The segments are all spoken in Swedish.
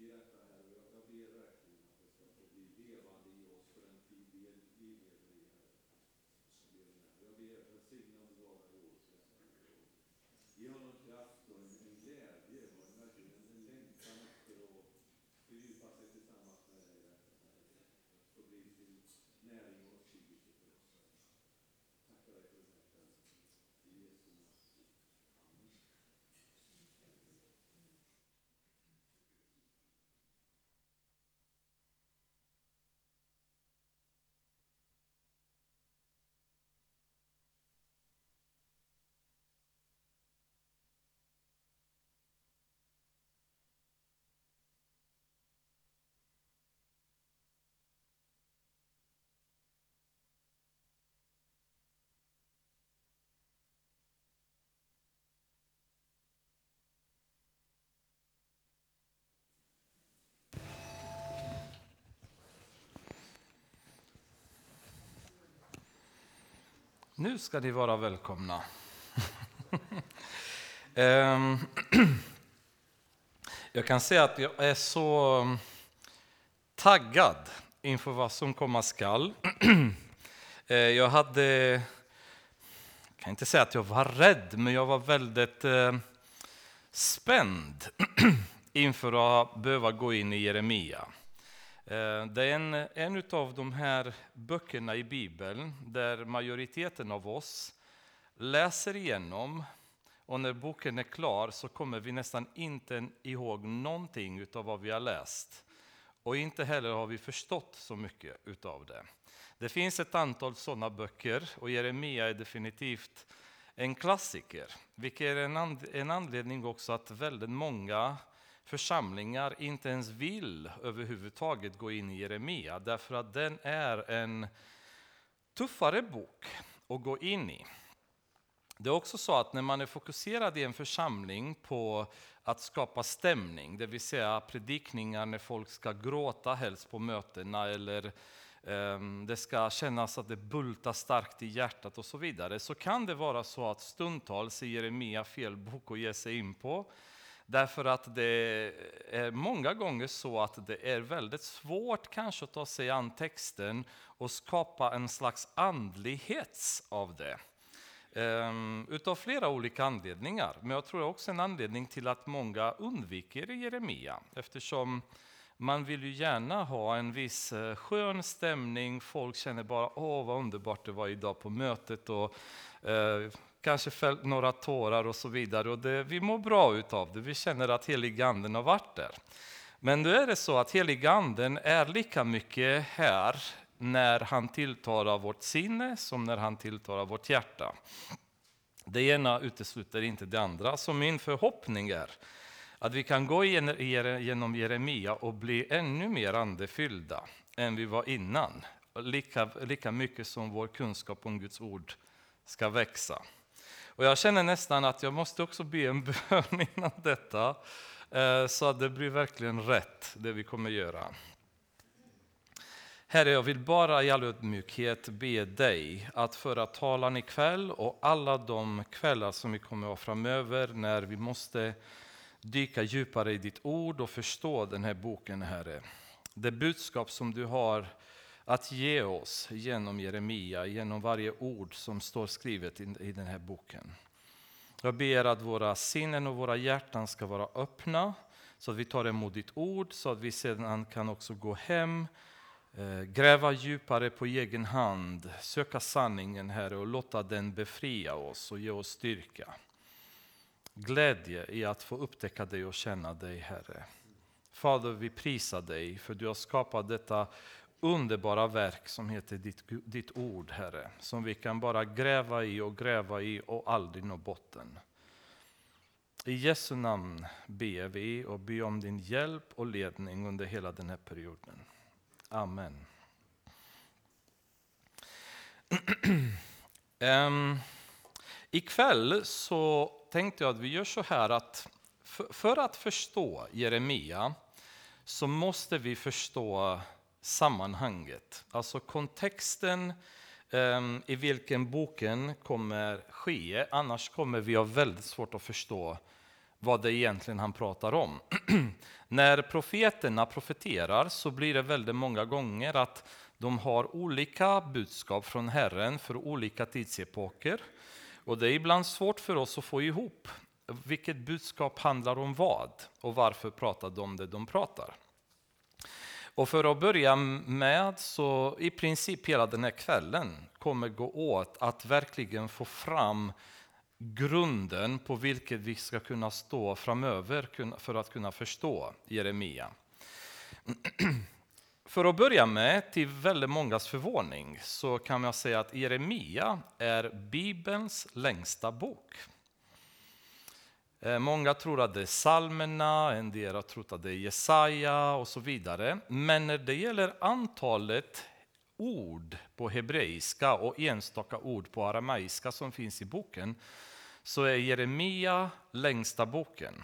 i detta här och jag, ber verkligen att det ska få bli levande i oss för den tid vi, vi lever i Herre. Jag ber, om det. jag ber välsigna och bevara Josef. Ge honom kraft och en, en glädje och en, verkligen en, en längtan efter att fördjupa sig tillsammans med dig. Herre. Så blir till näring Nu ska ni vara välkomna. Ehm, jag kan säga att jag är så taggad inför vad som komma skall. Eh, jag hade, jag kan inte säga att jag var rädd, men jag var väldigt eh, spänd inför att behöva gå in i Jeremia. Eh, det är en, en av de här böckerna i Bibeln där majoriteten av oss läser igenom och när boken är klar så kommer vi nästan inte ihåg någonting av vad vi har läst. Och inte heller har vi förstått så mycket utav det. Det finns ett antal sådana böcker och Jeremia är definitivt en klassiker. Vilket är en, and, en anledning också att väldigt många församlingar inte ens vill överhuvudtaget gå in i Jeremia därför att den är en tuffare bok att gå in i. Det är också så att när man är fokuserad i en församling på att skapa stämning, det vill säga predikningar när folk ska gråta helst på mötena eller um, det ska kännas att det bultar starkt i hjärtat och så vidare, så kan det vara så att stundtals är Jeremia fel bok att ge sig in på. Därför att det är många gånger så att det är väldigt svårt kanske att ta sig an texten och skapa en slags andlighet av det. Um, utav flera olika anledningar. Men jag tror också en anledning till att många undviker Jeremia. Eftersom man vill ju gärna ha en viss eh, skön stämning. Folk känner bara åh vad underbart det var idag på mötet. Och, eh, kanske fällt några tårar och så vidare. Och det, vi mår bra utav det. Vi känner att heliganden har varit där. Men nu är det så att heliganden är lika mycket här när han tilltalar vårt sinne som när han tilltalar vårt hjärta. Det ena utesluter inte det andra. Så min förhoppning är att vi kan gå genom Jeremia och bli ännu mer andefyllda än vi var innan. Lika, lika mycket som vår kunskap om Guds ord ska växa. Och jag känner nästan att jag måste också be en bön innan detta, eh, så att det blir verkligen rätt, det vi kommer göra. Herre, jag vill bara i all ödmjukhet be dig att föra talan ikväll och alla de kvällar som vi kommer att ha framöver när vi måste dyka djupare i ditt ord och förstå den här boken, Herre. Det budskap som du har att ge oss genom Jeremia, genom varje ord som står skrivet i den här boken. Jag ber att våra sinnen och våra hjärtan ska vara öppna så att vi tar emot ditt ord, så att vi sedan kan också gå hem, eh, gräva djupare på egen hand, söka sanningen, Herre, och låta den befria oss och ge oss styrka. Glädje i att få upptäcka dig och känna dig, Herre. Fader, vi prisar dig för du har skapat detta underbara verk som heter ditt, ditt ord, Herre. Som vi kan bara gräva i och gräva i och aldrig nå botten. I Jesu namn ber vi och ber om din hjälp och ledning under hela den här perioden. Amen. um, ikväll så tänkte jag att vi gör så här att för, för att förstå Jeremia så måste vi förstå sammanhanget, alltså kontexten um, i vilken boken kommer ske. Annars kommer vi ha väldigt svårt att förstå vad det egentligen han pratar om. När profeterna profeterar så blir det väldigt många gånger att de har olika budskap från Herren för olika tidsepoker. Och det är ibland svårt för oss att få ihop vilket budskap handlar om vad och varför pratar de det de pratar. Och för att börja med så i princip hela den här kvällen kommer gå åt att verkligen få fram grunden på vilket vi ska kunna stå framöver för att kunna förstå Jeremia. För att börja med, till väldigt mångas förvåning, så kan man säga att Jeremia är Bibelns längsta bok. Eh, många tror att det är psalmerna, en del har trott att det är Jesaja och så vidare. Men när det gäller antalet ord på hebreiska och enstaka ord på arameiska som finns i boken så är Jeremia längsta boken.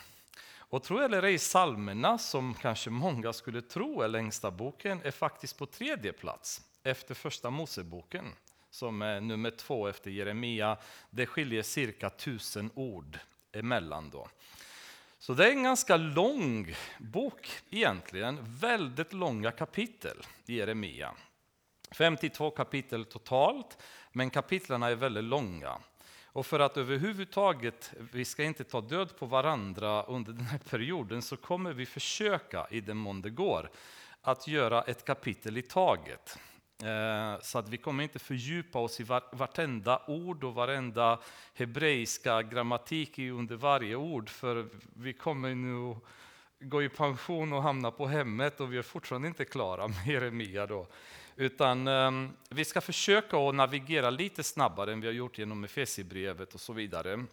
Och tro eller ej, psalmerna, som kanske många skulle tro är längsta boken, är faktiskt på tredje plats efter första Moseboken, som är nummer två efter Jeremia. Det skiljer cirka tusen ord emellan. Då. Så det är en ganska lång bok egentligen, väldigt långa kapitel i Jeremia. 52 kapitel totalt, men kapitlen är väldigt långa. Och för att överhuvudtaget, vi ska inte ta död på varandra under den här perioden, så kommer vi försöka, i den mån det går, att göra ett kapitel i taget. Eh, så att vi kommer inte fördjupa oss i vartenda ord och varenda hebreiska grammatik under varje ord, för vi kommer nu gå i pension och hamna på hemmet och vi är fortfarande inte klara med Jeremia. Då. Utan ehm, vi ska försöka att navigera lite snabbare än vi har gjort genom Efesierbrevet och så vidare.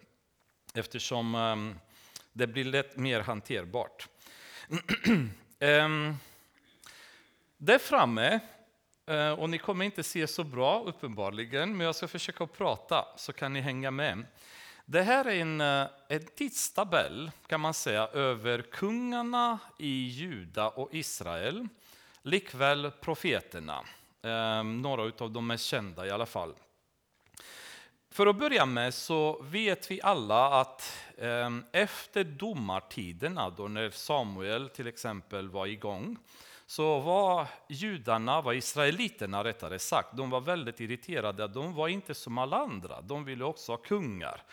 Eftersom ehm, det blir lätt mer hanterbart. Ehm, där framme, Eh, och ni kommer inte se så bra uppenbarligen, men jag ska försöka prata så kan ni hänga med. Det här är en, eh, en tidstabell kan man säga över kungarna i Juda och Israel likväl profeterna. Eh, några av de mest kända i alla fall. För att börja med så vet vi alla att efter domartiderna, då när Samuel till exempel var igång, så var judarna, var israeliterna rättare sagt, de var väldigt irriterade. De var inte som alla andra, de ville också ha kungar.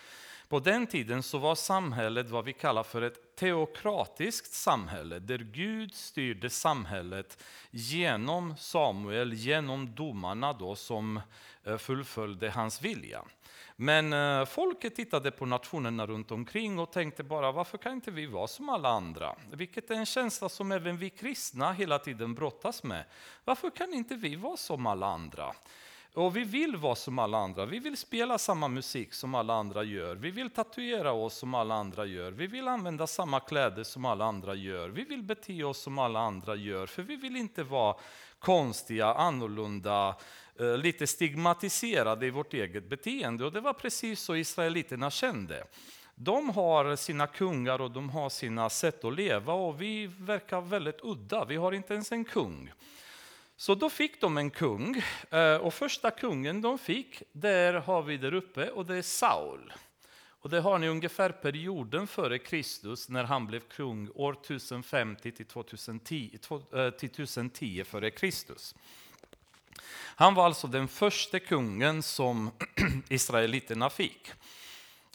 På den tiden så var samhället vad vi kallar för ett teokratiskt samhälle där Gud styrde samhället genom Samuel, genom domarna då, som eh, fullföljde hans vilja. Men eh, folket tittade på nationerna runt omkring och tänkte bara varför kan inte vi vara som alla andra? Vilket är en känsla som även vi kristna hela tiden brottas med. Varför kan inte vi vara som alla andra? Och vi vill vara som alla andra. Vi vill spela samma musik som alla andra gör. Vi vill tatuera oss som alla andra gör. Vi vill använda samma kläder som alla andra gör. Vi vill bete oss som alla andra gör. För vi vill inte vara konstiga, annorlunda, Eh, lite stigmatiserade i vårt eget beteende. Och det var precis så israeliterna kände. De har sina kungar och de har sina sätt att leva och vi verkar väldigt udda. Vi har inte ens en kung. Så då fick de en kung, eh, och första kungen de fick, där har vi där uppe, och det är Saul. Och det har ni ungefär perioden före Kristus, när han blev kung år 1050 till 2010, 2010 eh, före Kristus. Han var alltså den första kungen som israeliterna fick.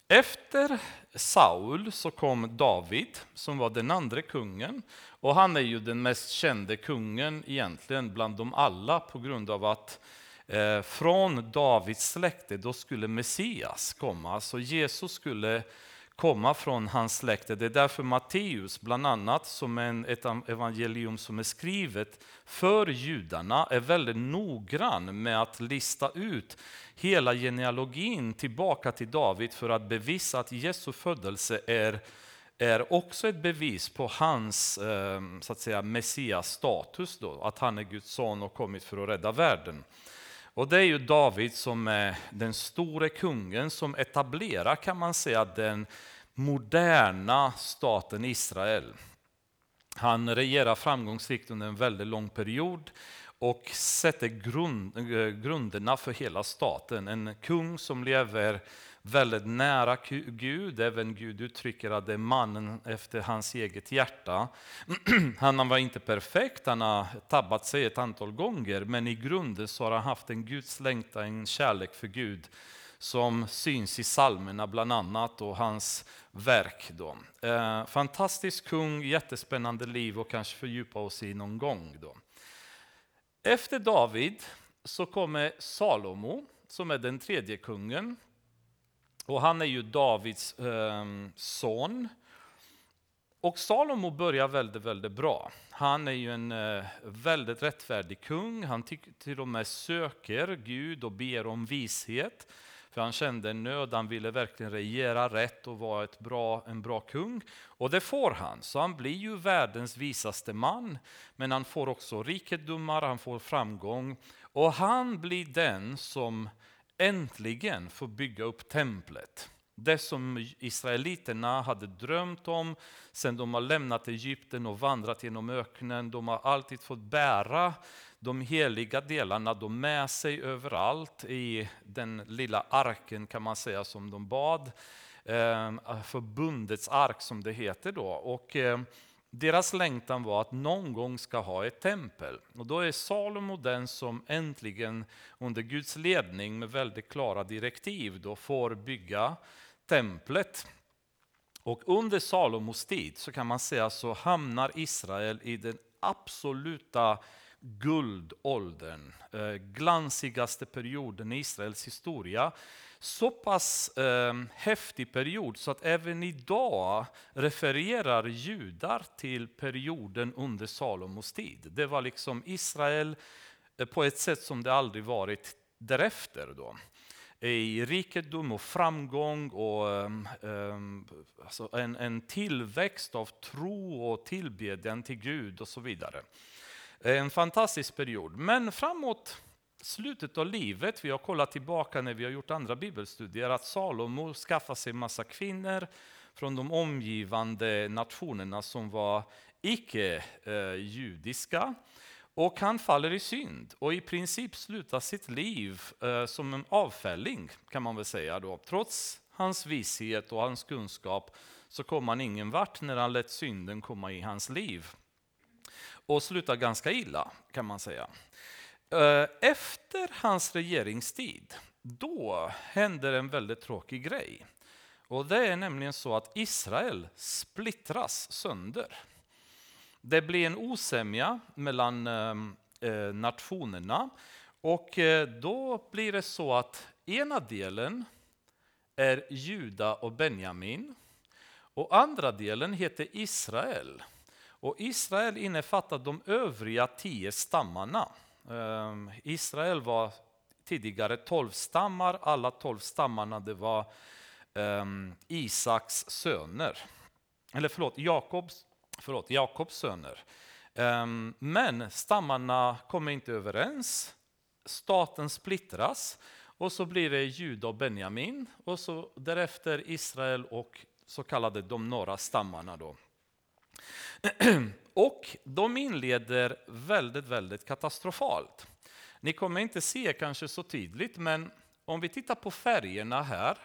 Efter Saul så kom David, som var den andra kungen. Och han är ju den mest kände kungen egentligen bland dem alla på grund av att eh, från Davids släkte då skulle Messias komma. Så Jesus skulle komma från hans släkte. Det är därför Matteus, bland annat, som är ett evangelium som är skrivet för judarna, är väldigt noggrann med att lista ut hela genealogin tillbaka till David för att bevisa att Jesu födelse är är också ett bevis på hans ehm, så att säga, messias status, då, att han är Guds son och kommit för att rädda världen. Och det är ju David som är den store kungen som etablerar, kan man säga, den moderna staten Israel. Han regerar framgångsrikt under en väldigt lång period och sätter grund, eh, grunderna för hela staten. En kung som lever väldigt nära Gud. Även Gud uttrycker att det är mannen efter hans eget hjärta. Han var inte perfekt, han har tabbat sig ett antal gånger, men i grunden så har han haft en Guds längtan, en kärlek för Gud som syns i psalmerna bland annat och hans verk. Då. Eh, fantastisk kung, jättespännande liv och kanske fördjupa oss i någon gång. Då. Efter David så kommer Salomo som är den tredje kungen. Och han är ju Davids eh, son. Och Salomo börjar väldigt, väldigt bra. Han är ju en eh, väldigt rättfärdig kung. Han till och med söker Gud och ber om vishet. För han kände en nöd, han ville verkligen regera rätt och vara ett bra, en bra kung. Och det får han, så han blir ju världens visaste man. Men han får också rikedomar, han får framgång. Och han blir den som äntligen få bygga upp templet. Det som israeliterna hade drömt om sen de har lämnat Egypten och vandrat genom öknen. De har alltid fått bära de heliga delarna de med sig överallt i den lilla arken kan man säga som de bad. Eh, Förbundets ark som det heter då. Och eh, deras längtan var att någon gång ska ha ett tempel. Och då är Salomo den som äntligen under Guds ledning med väldigt klara direktiv då får bygga templet. Och under Salomos tid så kan man säga så hamnar Israel i den absoluta guldåldern, eh, glansigaste perioden i Israels historia så pass eh, häftig period så att även idag refererar judar till perioden under Salomos tid. Det var liksom Israel eh, på ett sätt som det aldrig varit därefter. Då. I rikedom och framgång och eh, alltså en, en tillväxt av tro och tillbedjan till Gud och så vidare. En fantastisk period. Men framåt slutet av livet, vi har kollat tillbaka när vi har gjort andra bibelstudier, att Salomo skaffade sig massa kvinnor från de omgivande nationerna som var icke-judiska. Och han faller i synd och i princip slutar sitt liv eh, som en avfälling kan man väl säga. Då. Trots hans vishet och hans kunskap så kom han ingen vart när han lät synden komma i hans liv. Och slutar ganska illa kan man säga. Eh, efter hans regeringstid, då händer en väldigt tråkig grej. Och det är nämligen så att Israel splittras sönder. Det blir en osämja mellan eh, eh, nationerna och då blir det så att ena delen är Juda och Benjamin och andra delen heter Israel. Och Israel innefattar de övriga tio stammarna. Ehm, Israel var tidigare tolv stammar, alla tolv stammarna det var ehm, Isaks söner. Eller förlåt, Jakobs, förlåt, Jakobs söner. Ehm, men stammarna kommer inte överens, staten splittras och så blir det Juda och Benjamin och så därefter Israel och så kallade de norra stammarna. Då. Och de inleder väldigt, väldigt katastrofalt. Ni kommer inte se kanske så tydligt, men om vi tittar på färgerna här.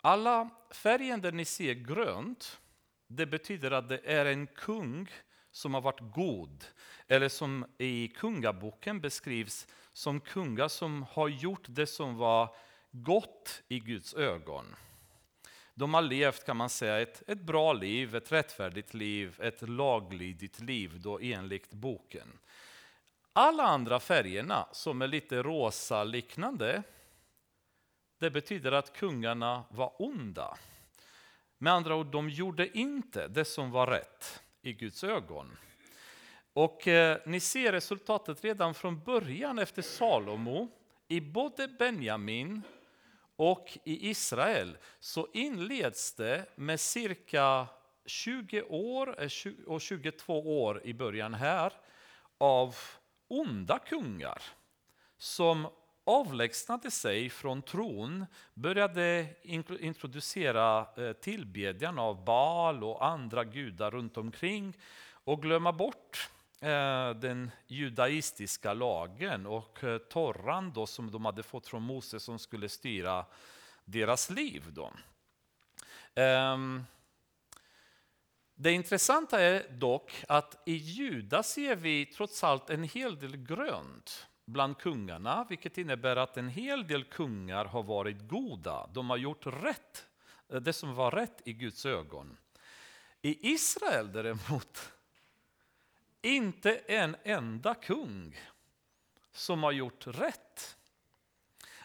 Alla färgen där ni ser grönt, det betyder att det är en kung som har varit god. Eller som i kungaboken beskrivs som kungar som har gjort det som var gott i Guds ögon. De har levt kan man säga ett, ett bra liv, ett rättfärdigt liv, ett laglydigt liv då enligt boken. Alla andra färgerna som är lite rosa liknande, det betyder att kungarna var onda. Med andra ord, de gjorde inte det som var rätt i Guds ögon. Och eh, ni ser resultatet redan från början efter Salomo. I både Benjamin och i Israel så inleds det med cirka 20 år eh, och 22 år i början här av onda kungar som avlägsnade sig från tron, började introducera eh, tillbedjan av Baal och andra gudar runt omkring och glömma bort Eh, den judaistiska lagen och eh, torran då som de hade fått från Mose som skulle styra deras liv. Då. Ehm, det intressanta är dock att i Juda ser vi trots allt en hel del grönt bland kungarna, vilket innebär att en hel del kungar har varit goda. De har gjort rätt, eh, det som var rätt i Guds ögon. I Israel däremot, inte en enda kung som har gjort rätt.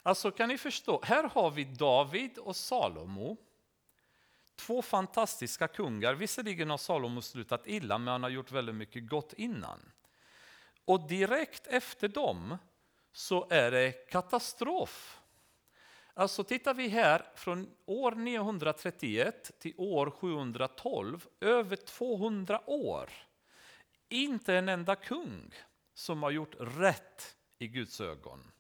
Alltså kan ni förstå, här har vi David och Salomo. Två fantastiska kungar. Visserligen har Salomo slutat illa, men han har gjort väldigt mycket gott innan. Och direkt efter dem så är det katastrof. Alltså tittar vi här från år 931 till år 712, över 200 år. Inte en enda kung som har gjort rätt i Guds ögon.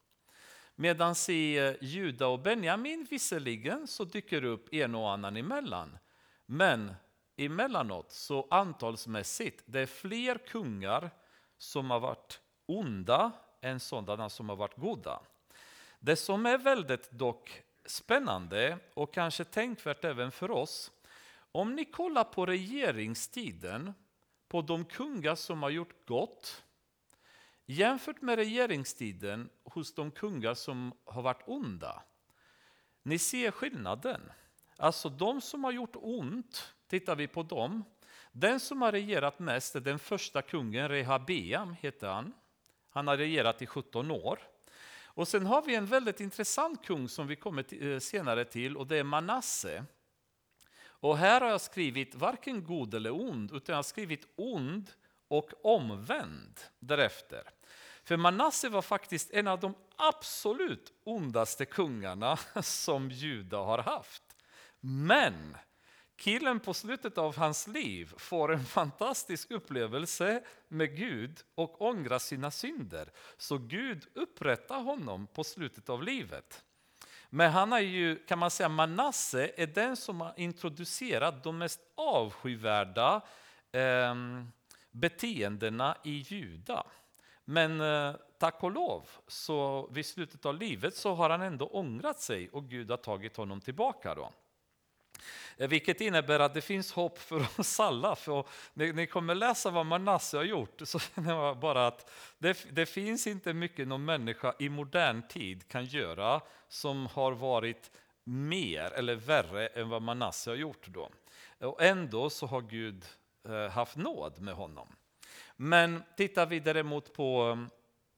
Medan i Juda och Benjamin visserligen så dyker upp en och annan emellan. Men emellanåt så antalsmässigt, det är fler kungar som har varit onda än sådana som har varit goda. Det som är väldigt dock spännande och kanske tänkvärt även för oss, om ni kollar på regeringstiden på de kungar som har gjort gott jämfört med regeringstiden hos de kungar som har varit onda. Ni ser skillnaden. Alltså de som har gjort ont, tittar vi på dem, den som har regerat mest är den första kungen, Rehabeam heter han. Han har regerat i 17 år. Och sen har vi en väldigt intressant kung som vi kommer eh, senare till och det är Manasse. Och här har jag skrivit varken god eller ond, utan jag har skrivit ond och omvänd därefter. För Manasse var faktiskt en av de absolut ondaste kungarna som Juda har haft. Men Killen på slutet av hans liv får en fantastisk upplevelse med Gud och ångrar sina synder. Så Gud upprättar honom på slutet av livet. Men han är ju, kan man säga, Manasse är den som har introducerat de mest avskyvärda eh, beteendena i Juda. Men eh, tack och lov, så vid slutet av livet så har han ändå ångrat sig och Gud har tagit honom tillbaka. Då. Vilket innebär att det finns hopp för oss alla. För ni, ni kommer läsa vad Manasse har gjort så känner jag bara att det, det, finns inte mycket någon människa i modern tid kan göra som har varit mer eller värre än vad Manasse har gjort. Då. Och ändå så har Gud eh, haft nåd med honom. Men tittar vi däremot på,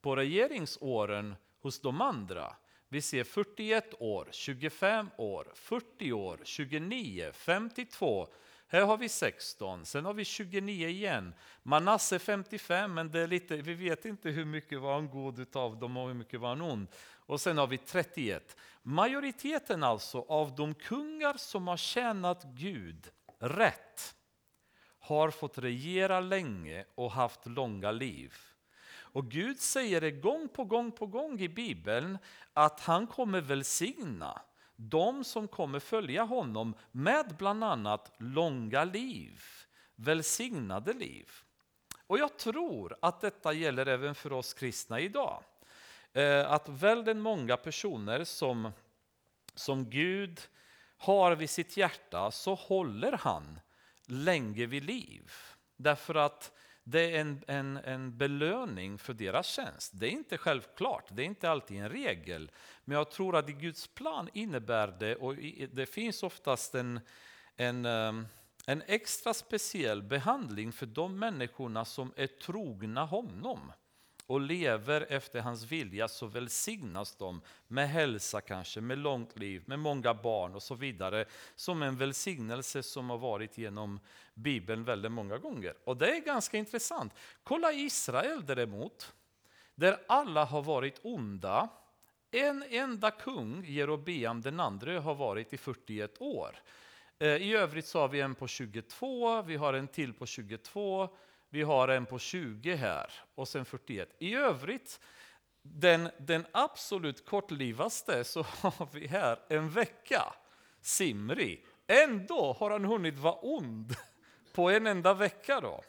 på regeringsåren hos de andra vi ser 41 år, 25 år, 40 år, 29, 52. Här har vi 16, sen har vi 29 igen. Manasse 55, men det är lite, vi vet inte hur mycket var han god utav dem och hur mycket var han ond. Och sen har vi 31. Majoriteten alltså av de kungar som har tjänat Gud rätt har fått regera länge och haft långa liv. Och Gud säger det gång på gång på gång i Bibeln att han kommer välsigna de som kommer följa honom med bland annat långa liv, välsignade liv. Och jag tror att detta gäller även för oss kristna idag. Eh, att väldigt många personer som, som Gud har vid sitt hjärta så håller han länge vid liv. Därför att det är en, en, en belöning för deras tjänst. Det är inte självklart, det är inte alltid en regel. Men jag tror att i Guds plan innebär det, och det finns oftast en, en, ehm, en extra speciell behandling för de människorna som är trogna honom och lever efter hans vilja så välsignas de med hälsa kanske, med långt liv, med många barn och så vidare. Som en välsignelse som har varit genom Bibeln väldigt många gånger. Och det är ganska intressant. Kolla Israel däremot, där alla har varit onda. En enda kung, Jerobeam den andre, har varit i 41 år. Eh, I övrigt så har vi en på 22, vi har en till på 22, vi har en på 20 här och sen 41. I övrigt, den, den absolut kortlivaste så har vi här en vecka, Simri. Ändå har han hunnit vara ond på en enda vecka. då.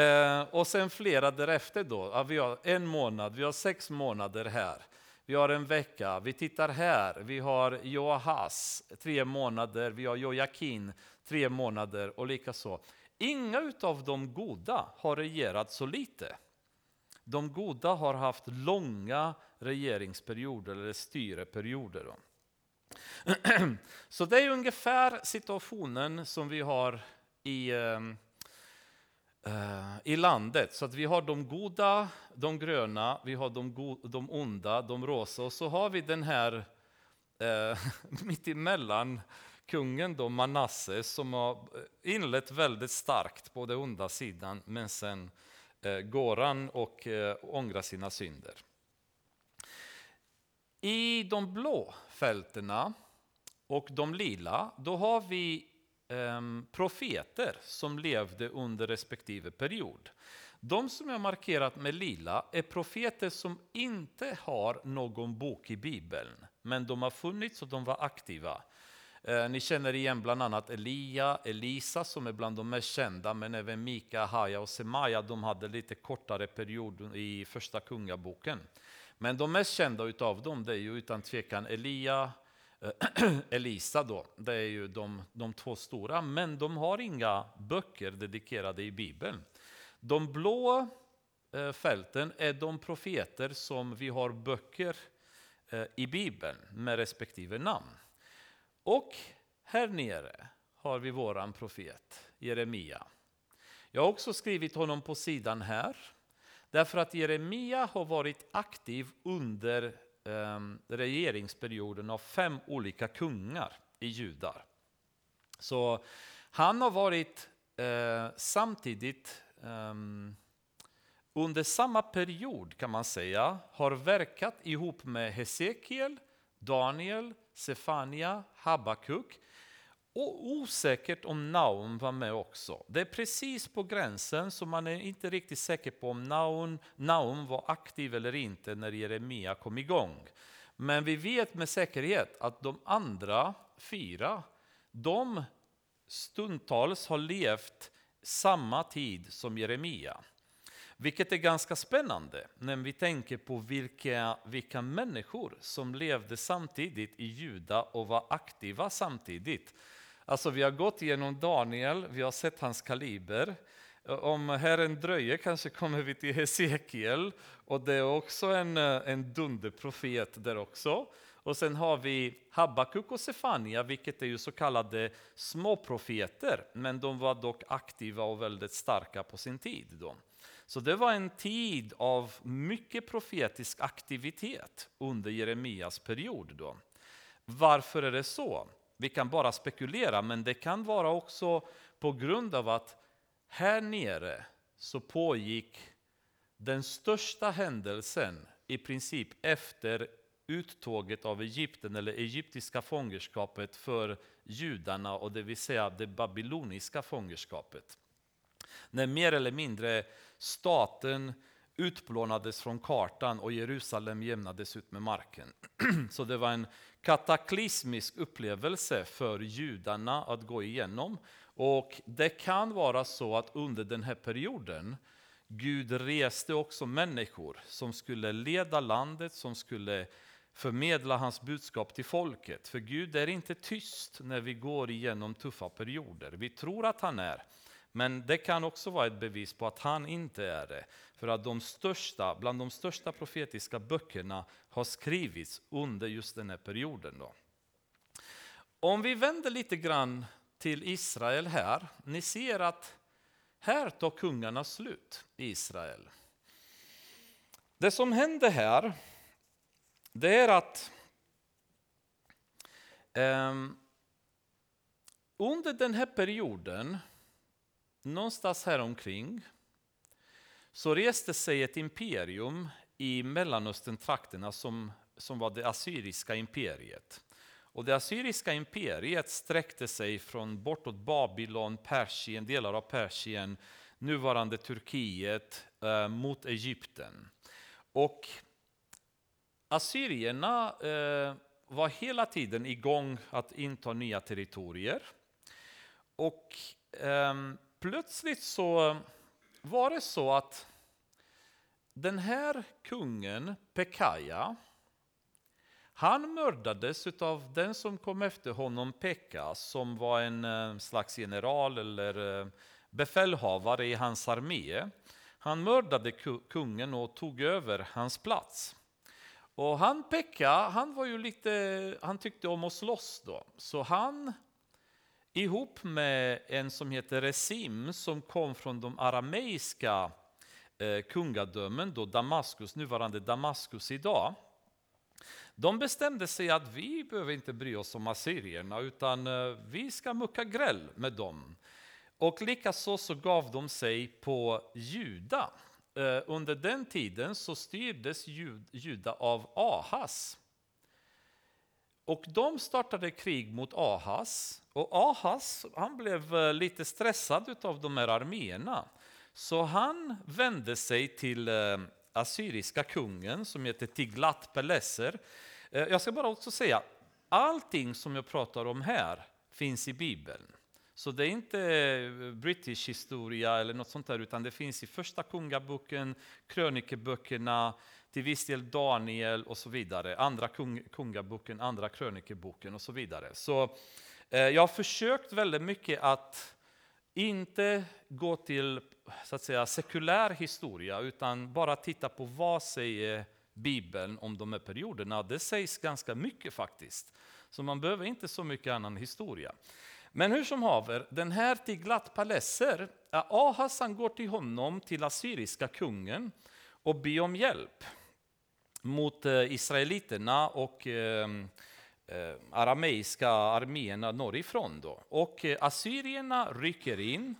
Eh, och sen flera därefter då. Ja, vi har en månad, vi har sex månader här. Vi har en vecka, vi tittar här, vi har Joahas tre månader, vi har Jojakin tre månader och likaså. Inga av de goda har regerat så lite. De goda har haft långa regeringsperioder eller styreperioder. Så det är ungefär situationen som vi har i, ehm, eh, i landet. Så att vi har de goda, de gröna, vi har de, go de onda, de rosa och så har vi den här eh, mittemellan kungen då, Manasse som har eh, inlett väldigt starkt på den onda sidan men sen eh, går han och eh, ångrar sina synder. I de blå fältena och de lila, då har vi eh, profeter som levde under respektive period. De som jag markerat med lila är profeter som inte har någon bok i Bibeln, men de har funnits och de var aktiva. Eh, ni känner igen bland annat Elia, Elisa som är bland de mest kända, men även Mika, Haja och Semaja. De hade lite kortare period i första kungaboken. Men de mest kända utav dem det är ju utan tvekan Elia, eh, Elisa då. Det är ju de, de två stora, men de har inga böcker dedikerade i Bibeln. De blå eh, fälten är de profeter som vi har böcker i Bibeln med respektive namn. Och här nere har vi våran profet Jeremia. Jag har också skrivit honom på sidan här. Därför att Jeremia har varit aktiv under eh, regeringsperioden av fem olika kungar i judar. Så han har varit eh, samtidigt eh, under samma period kan man säga har verkat ihop med Hesekiel, Daniel, Sefania, Habakuk och osäkert om Naum var med också. Det är precis på gränsen så man är inte riktigt säker på om Naum, Naum var aktiv eller inte när Jeremia kom igång. Men vi vet med säkerhet att de andra fyra, de stundtals har levt samma tid som Jeremia. Vilket är ganska spännande när vi tänker på vilka, vilka människor som levde samtidigt i Juda och var aktiva samtidigt. Alltså vi har gått igenom Daniel, vi har sett hans kaliber. Om Herren dröjer kanske kommer vi till Hesekiel och det är också en, en dunderprofet där också. Och sen har vi Habakuk och Sefania, vilket är ju så kallade småprofeter, men de var dock aktiva och väldigt starka på sin tid. Då. Så det var en tid av mycket profetisk aktivitet under Jeremias period. Då. Varför är det så? Vi kan bara spekulera, men det kan vara också på grund av att här nere så pågick den största händelsen i princip efter uttåget av Egypten eller egyptiska fångenskapet för judarna och det vill säga det babyloniska fångenskapet. När mer eller mindre staten utplånades från kartan och Jerusalem jämnades ut med marken. Så det var en kataklysmisk upplevelse för judarna att gå igenom. Och det kan vara så att under den här perioden Gud reste också människor som skulle leda landet, som skulle förmedla hans budskap till folket. För Gud är inte tyst när vi går igenom tuffa perioder. Vi tror att han är, men det kan också vara ett bevis på att han inte är det. För att de största, bland de största profetiska böckerna har skrivits under just den här perioden. Då. Om vi vänder lite grann till Israel här. Ni ser att här tar kungarna slut i Israel. Det som hände här, det är att eh, under den här perioden, någonstans häromkring så reste sig ett imperium i Mellanöstern-trakterna som, som var det assyriska imperiet. Och det assyriska imperiet sträckte sig från bortåt Babylon, Persien, delar av Persien, nuvarande Turkiet, eh, mot Egypten. Och assyrierna eh, var hela tiden igång att inta nya territorier. Och eh, plötsligt så var det så att den här kungen, Pekaja, han mördades av den som kom efter honom, Pekka, som var en eh, slags general eller eh, befälhavare i hans armé. Han mördade kungen och tog över hans plats. Och han Pekka, han var ju lite, han tyckte om att slåss då, så han ihop med en som heter Resim som kom från de arameiska eh, kungadömen, då Damaskus, nuvarande Damaskus idag. De bestämde sig att vi behöver inte bry oss om assyrierna utan eh, vi ska mucka gräll med dem. Och likaså så gav de sig på Juda. Eh, under den tiden så styrdes Juda av Ahas. Och de startade krig mot Ahas. Och Ahas han blev eh, lite stressad av de här arméerna. Så han vände sig till eh, assyriska kungen som heter Tiglat-Peleser. Eh, jag ska bara också säga, allting som jag pratar om här finns i Bibeln. Så det är inte British historia eller något sånt där, utan det finns i första kungaboken, krönikeböckerna, till viss del Daniel och så vidare. Andra kung, kungaboken, andra krönikeboken och så vidare. Så eh, jag har försökt väldigt mycket att inte gå till så att säga, sekulär historia, utan bara titta på vad säger Bibeln om de här perioderna. Det sägs ganska mycket faktiskt. Så man behöver inte så mycket annan historia. Men hur som haver, den här Tiglat-Paleser, eh, Ahas han går till honom, till assyriska kungen, och ber om hjälp mot eh, israeliterna och ehm, eh, arameiska arméerna norrifrån. Då. Och eh, assyrierna rycker in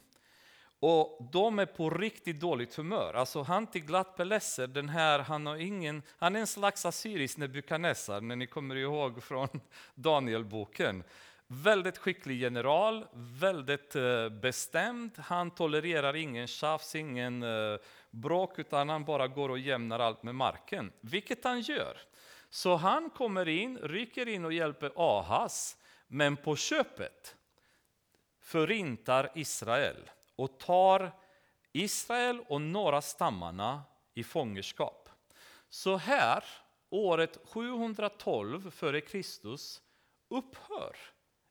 och de är på riktigt dåligt humör. Alltså han till Glattpelesser, den här, han, har ingen, han är en slags assyrisk Nebukadnessar, när ni kommer ihåg från Danielboken. Väldigt skicklig general, väldigt eh, bestämd. Han tolererar ingen tjafs, ingen eh, bråk, utan han bara går och jämnar allt med marken. Vilket han gör. Så han kommer in, rycker in och hjälper Ahas, men på köpet förintar Israel och tar Israel och några stammarna i fångenskap. Så här, året 712 f.Kr. upphör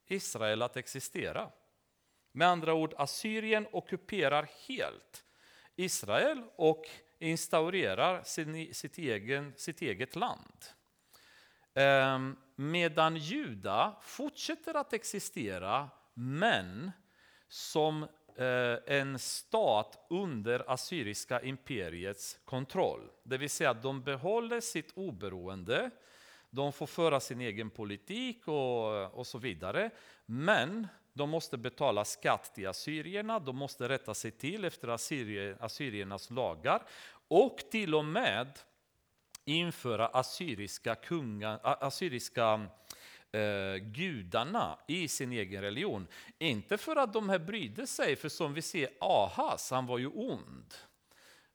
Israel att existera. Med andra ord, Assyrien ockuperar helt Israel och instaurerar sin, sitt, egen, sitt eget land. Ehm, medan Juda fortsätter att existera, men som eh, en stat under assyriska imperiets kontroll. Det vill säga att de behåller sitt oberoende, de får föra sin egen politik och, och så vidare. Men de måste betala skatt till assyrierna, de måste rätta sig till efter assyrier, assyriernas lagar och till och med införa assyriska, kunga, assyriska eh, gudarna i sin egen religion. Inte för att de här brydde sig, för som vi ser Ahas, han var ju ond.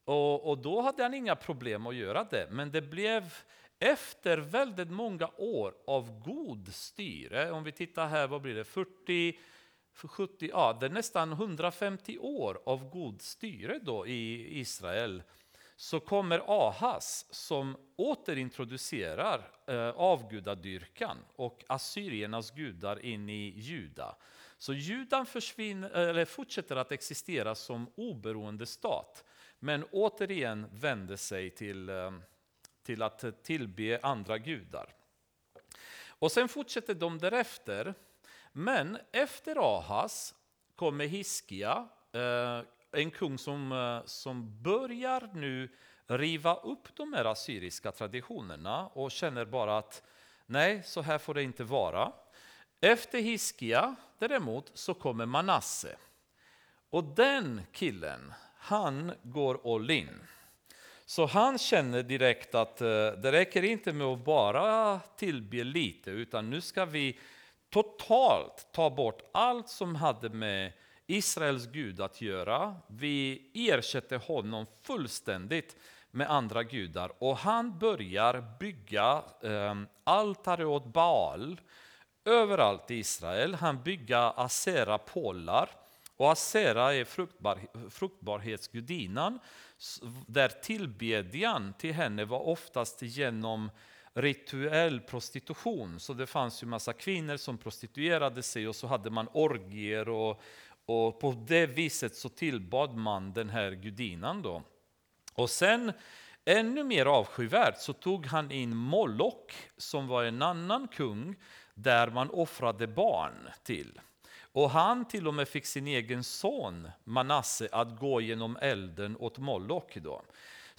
Och, och då hade han inga problem att göra det, men det blev efter väldigt många år av god styre, om vi tittar här, vad blir det, 40, 70, ja, det är nästan 150 år av god styre då i Israel, så kommer Ahas som återintroducerar eh, avgudadyrkan och assyriernas gudar in i Juda. Så Judan försvinner, eller fortsätter att existera som oberoende stat, men återigen vänder sig till eh, till att tillbe andra gudar. Och sen fortsätter de därefter. Men efter Ahas kommer Hiskia, eh, en kung som, eh, som börjar nu riva upp de här assyriska traditionerna och känner bara att nej, så här får det inte vara. Efter Hiskia däremot så kommer Manasse. Och den killen, han går all in. Så han känner direkt att eh, det räcker inte med att bara tillbe lite, utan nu ska vi totalt ta bort allt som hade med Israels Gud att göra. Vi ersätter honom fullständigt med andra gudar och han börjar bygga eh, altare åt Baal överallt i Israel. Han bygger Asera-pålar och Asera är fruktbar, fruktbarhetsgudinnan där tillbedjan till henne var oftast genom rituell prostitution. Så det fanns ju massa kvinnor som prostituerade sig och så hade man orgier och, och på det viset så tillbad man den här gudinnan då. Och sen ännu mer avskyvärt så tog han in Moloch som var en annan kung där man offrade barn till. Och han till och med fick sin egen son Manasse att gå genom elden åt Moloch. Då.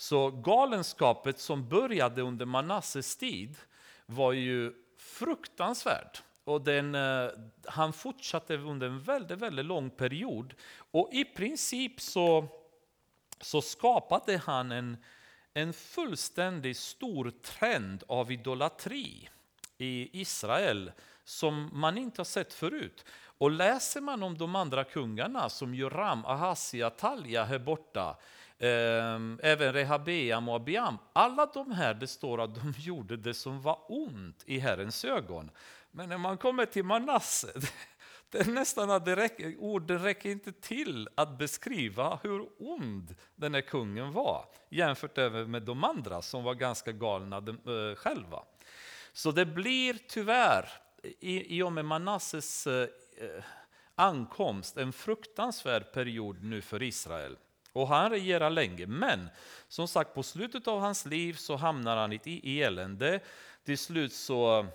Så galenskapet som började under Manasses tid var ju fruktansvärd. Och den, eh, han fortsatte under en väldigt, väldigt lång period. Och i princip så, så skapade han en, en fullständigt stor trend av idolatri i Israel som man inte har sett förut. Och läser man om de andra kungarna som Joram, Ahazia, Talja här borta, Ehm, även Rehabeam och Abiam, alla de här, det står att de gjorde det som var ont i Herrens ögon. Men när man kommer till Manasse, det är nästan att det räcker, orden räcker inte till att beskriva hur ond den här kungen var jämfört med de andra som var ganska galna eh, själva. Så det blir tyvärr, i, i och med Manasses eh, eh, ankomst, en fruktansvärd period nu för Israel. Och han regerar länge, men som sagt på slutet av hans liv så hamnar han i elände. Till slut så,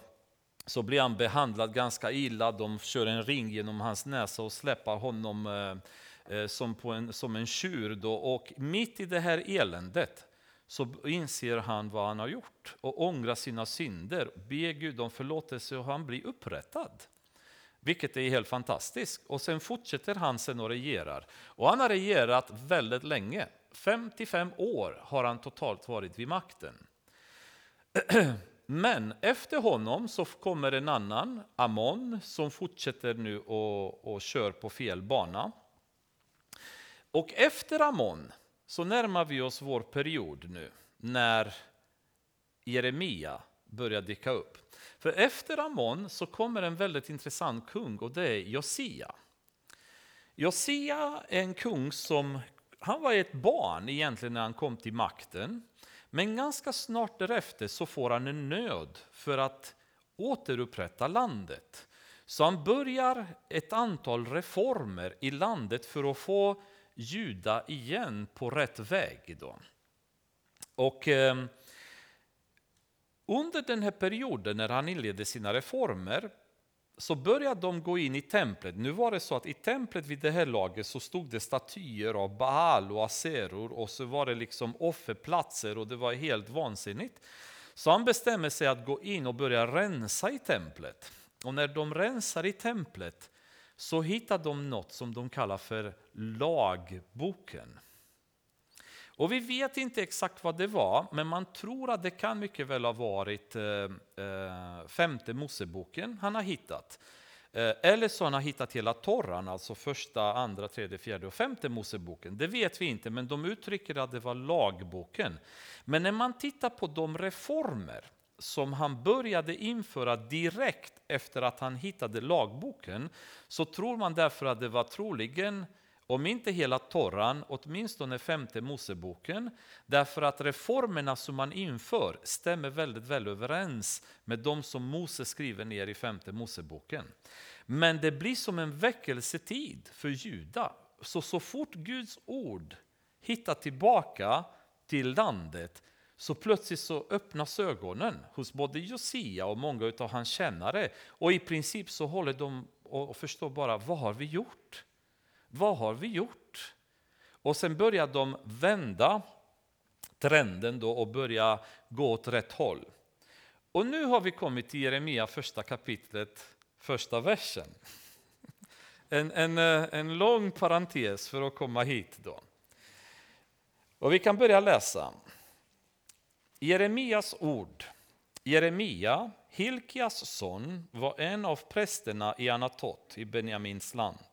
så blir han behandlad ganska illa, de kör en ring genom hans näsa och släpper honom eh, eh, som, på en, som en tjur. Då. Och mitt i det här eländet så inser han vad han har gjort och ångrar sina synder, ber Gud om förlåtelse och han blir upprättad. Vilket är helt fantastiskt. Och sen fortsätter han sen och regerar. Och han har regerat väldigt länge. 55 år har han totalt varit vid makten. Men efter honom så kommer en annan, Amon, som fortsätter nu och, och kör på fel bana. Och efter Amon så närmar vi oss vår period nu när Jeremia börjar dyka upp. För efter Amon så kommer en väldigt intressant kung och det är Josia. Josia är en kung som, han var ett barn egentligen när han kom till makten. Men ganska snart därefter så får han en nöd för att återupprätta landet. Så han börjar ett antal reformer i landet för att få Juda igen på rätt väg. Då. Och eh, under den här perioden när han inledde sina reformer så började de gå in i templet. Nu var det så att i templet vid det här laget så stod det statyer av Baal och Aseror och så var det liksom offerplatser och det var helt vansinnigt. Så han bestämmer sig att gå in och börja rensa i templet. Och när de rensar i templet så hittar de något som de kallar för lagboken. Och vi vet inte exakt vad det var, men man tror att det kan mycket väl ha varit eh, eh femte Moseboken han har hittat. Eh, eller så han har hittat hela Torran, alltså första, andra, tredje, fjärde och femte Moseboken. Det vet vi inte, men de uttrycker att det var lagboken. Men när man tittar på de reformer som han började införa direkt efter att han hittade lagboken så tror man därför att det var troligen om inte hela Toran, åtminstone femte Moseboken, därför att reformerna som man inför stämmer väldigt väl överens med de som Mose skriver ner i femte Moseboken. Men det blir som en väckelsetid för Juda. Så, så fort Guds ord hittar tillbaka till landet så plötsligt så öppnas ögonen hos både Josia och många av hans kännare och i princip så håller de och förstår bara vad har vi gjort? Vad har vi gjort? Och sen börjar de vända trenden då och börja gå åt rätt håll. Och nu har vi kommit till Jeremia första kapitlet, första versen. En, en, eh, en lång parentes för att komma hit då. Och vi kan börja läsa. Jeremias ord. Jeremia, Hilkias son, var en av prästerna i Anatot i Benjamins land.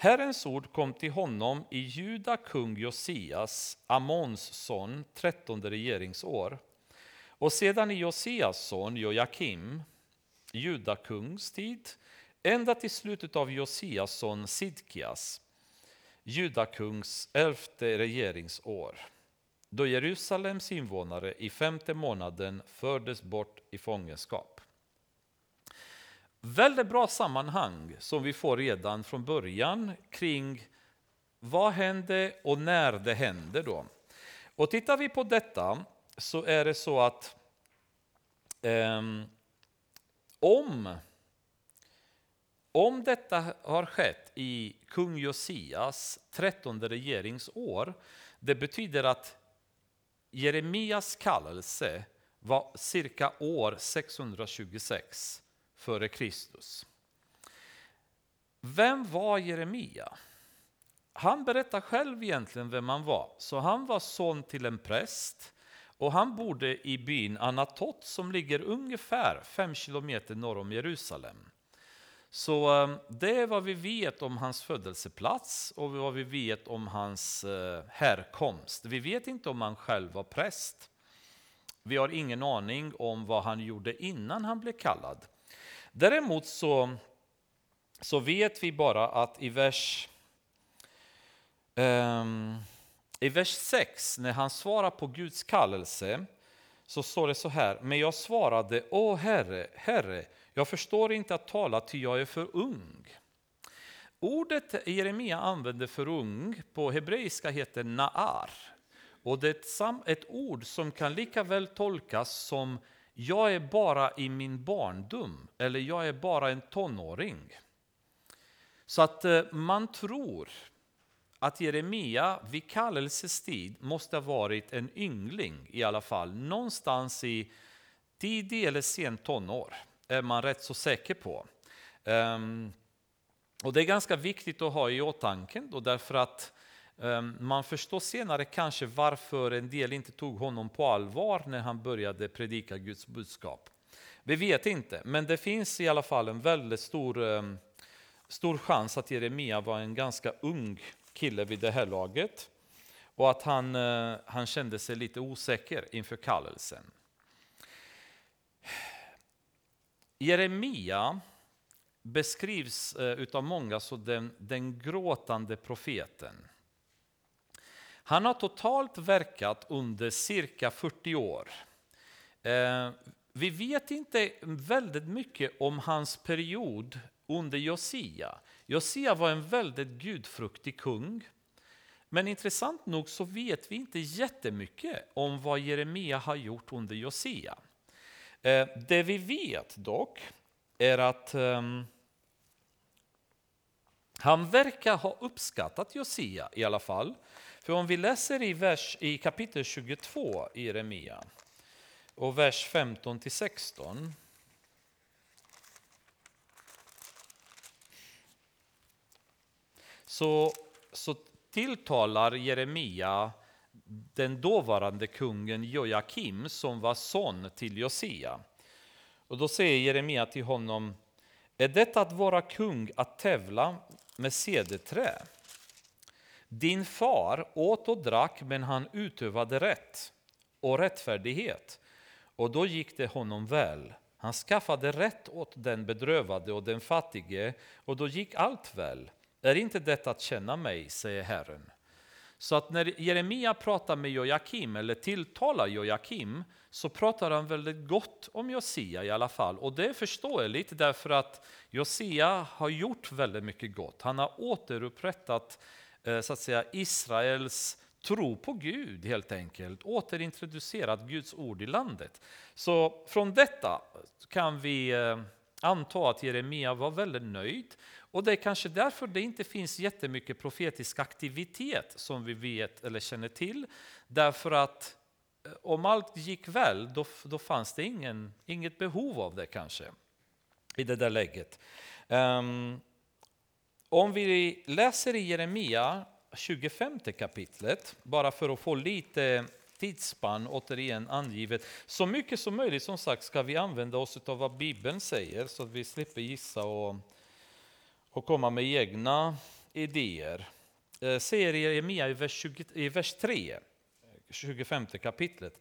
Herrens ord kom till honom i Juda kung Josias, Amons son, trettonde regeringsår. Och sedan i Josias son Jojakim, Judakungs tid, ända till slutet av Josias son Sidkias, Judakungs elfte regeringsår, då Jerusalems invånare i femte månaden fördes bort i fångenskap. Väldigt bra sammanhang som vi får redan från början kring vad hände och när det hände. Då. Och tittar vi på detta så är det så att um, om, om detta har skett i kung Josias trettonde regeringsår, det betyder att Jeremias kallelse var cirka år 626 före Kristus. Vem var Jeremia? Han berättar själv egentligen vem han var. Så han var son till en präst och han bodde i byn Anatot som ligger ungefär 5 kilometer norr om Jerusalem. Så eh, det är vad vi vet om hans födelseplats och vad vi vet om hans eh, härkomst. Vi vet inte om han själv var präst. Vi har ingen aning om vad han gjorde innan han blev kallad. Däremot så, så vet vi bara att i vers, um, i vers 6, när han svarar på Guds kallelse, så står det så här. Men jag svarade, Å, Herre, Herre, jag förstår inte att tala, ty jag är för ung. Ordet Jeremia använder för ung på hebreiska heter naar. Och det är ett ord som kan lika väl tolkas som jag är bara i min barndom eller jag är bara en tonåring. Så att eh, man tror att Jeremia vid kallelsestid måste ha varit en yngling i alla fall, någonstans i tidig eller sen tonår är man rätt så säker på. Um, och Det är ganska viktigt att ha i åtanke då, därför att Ehm, man förstår senare kanske varför en del inte tog honom på allvar när han började predika Guds budskap. Vi vet inte, men det finns i alla fall en väldigt stor, ehm, stor chans att Jeremia var en ganska ung kille vid det här laget och att han, eh, han kände sig lite osäker inför kallelsen. Jeremia beskrivs eh, av många som den, den gråtande profeten. Han har totalt verkat under cirka 40 år. Eh, vi vet inte väldigt mycket om hans period under Josia. Josia var en väldigt gudfruktig kung. Men intressant nog så vet vi inte jättemycket om vad Jeremia har gjort under Josia. Eh, det vi vet dock är att ehm, han verkar ha uppskattat Josia i alla fall. För om vi läser i, vers, i kapitel 22 i Jeremia och vers 15 till 16 så, så tilltalar Jeremia den dåvarande kungen Jojakim som var son till Josia. Och då säger Jeremia till honom, är detta att vara kung att tävla med cederträ? Din far åt och drack, men han utövade rätt och rättfärdighet, och då gick det honom väl. Han skaffade rätt åt den bedrövade och den fattige, och då gick allt väl. Är inte detta att känna mig, säger Herren. Så att när Jeremia pratar med Jojakim, eller tilltalar Jojakim, så pratar han väldigt gott om Josia i alla fall. Och det är förståeligt därför att Josia har gjort väldigt mycket gott. Han har återupprättat Eh, så att säga, Israels tro på Gud helt enkelt, återintroducerat Guds ord i landet. Så från detta kan vi, eh, anta att Jeremia var väldigt nöjd. Och det är kanske därför det inte finns jättemycket profetisk aktivitet som vi vet eller känner till. Därför att eh, om allt gick väl, då, då fanns det ingen, inget behov av det kanske i det där läget. Um, om vi läser i Jeremia 25 kapitlet, bara för att få lite tidsspann återigen angivet. Så mycket som möjligt som sagt ska vi använda oss av vad Bibeln säger så att vi slipper gissa och, och komma med egna idéer. Eh, säger Jeremia i vers, 20, i vers 3, 25 kapitlet.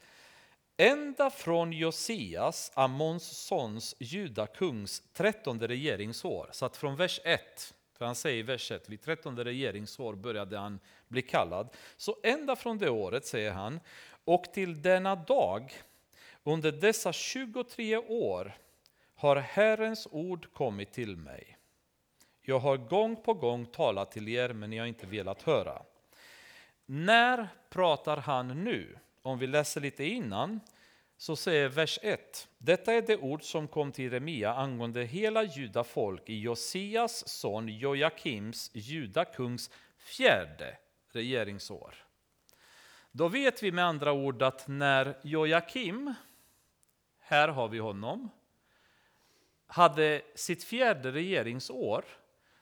Ända från Josias, Amons sons, judakungs trettonde regeringsår, så att från vers 1 för han säger i vers 1, vid trettonde regeringsår började han bli kallad. Så ända från det året, säger han, och till denna dag, under dessa 23 år, har Herrens ord kommit till mig. Jag har gång på gång talat till er, men ni har inte velat höra. När pratar han nu? Om vi läser lite innan, så säger vers 1. Detta är det ord som kom till Jeremia angående hela juda folk i Josias son Jojakims, judakungs fjärde regeringsår. Då vet vi med andra ord att när Jojakim, här har vi honom, hade sitt fjärde regeringsår,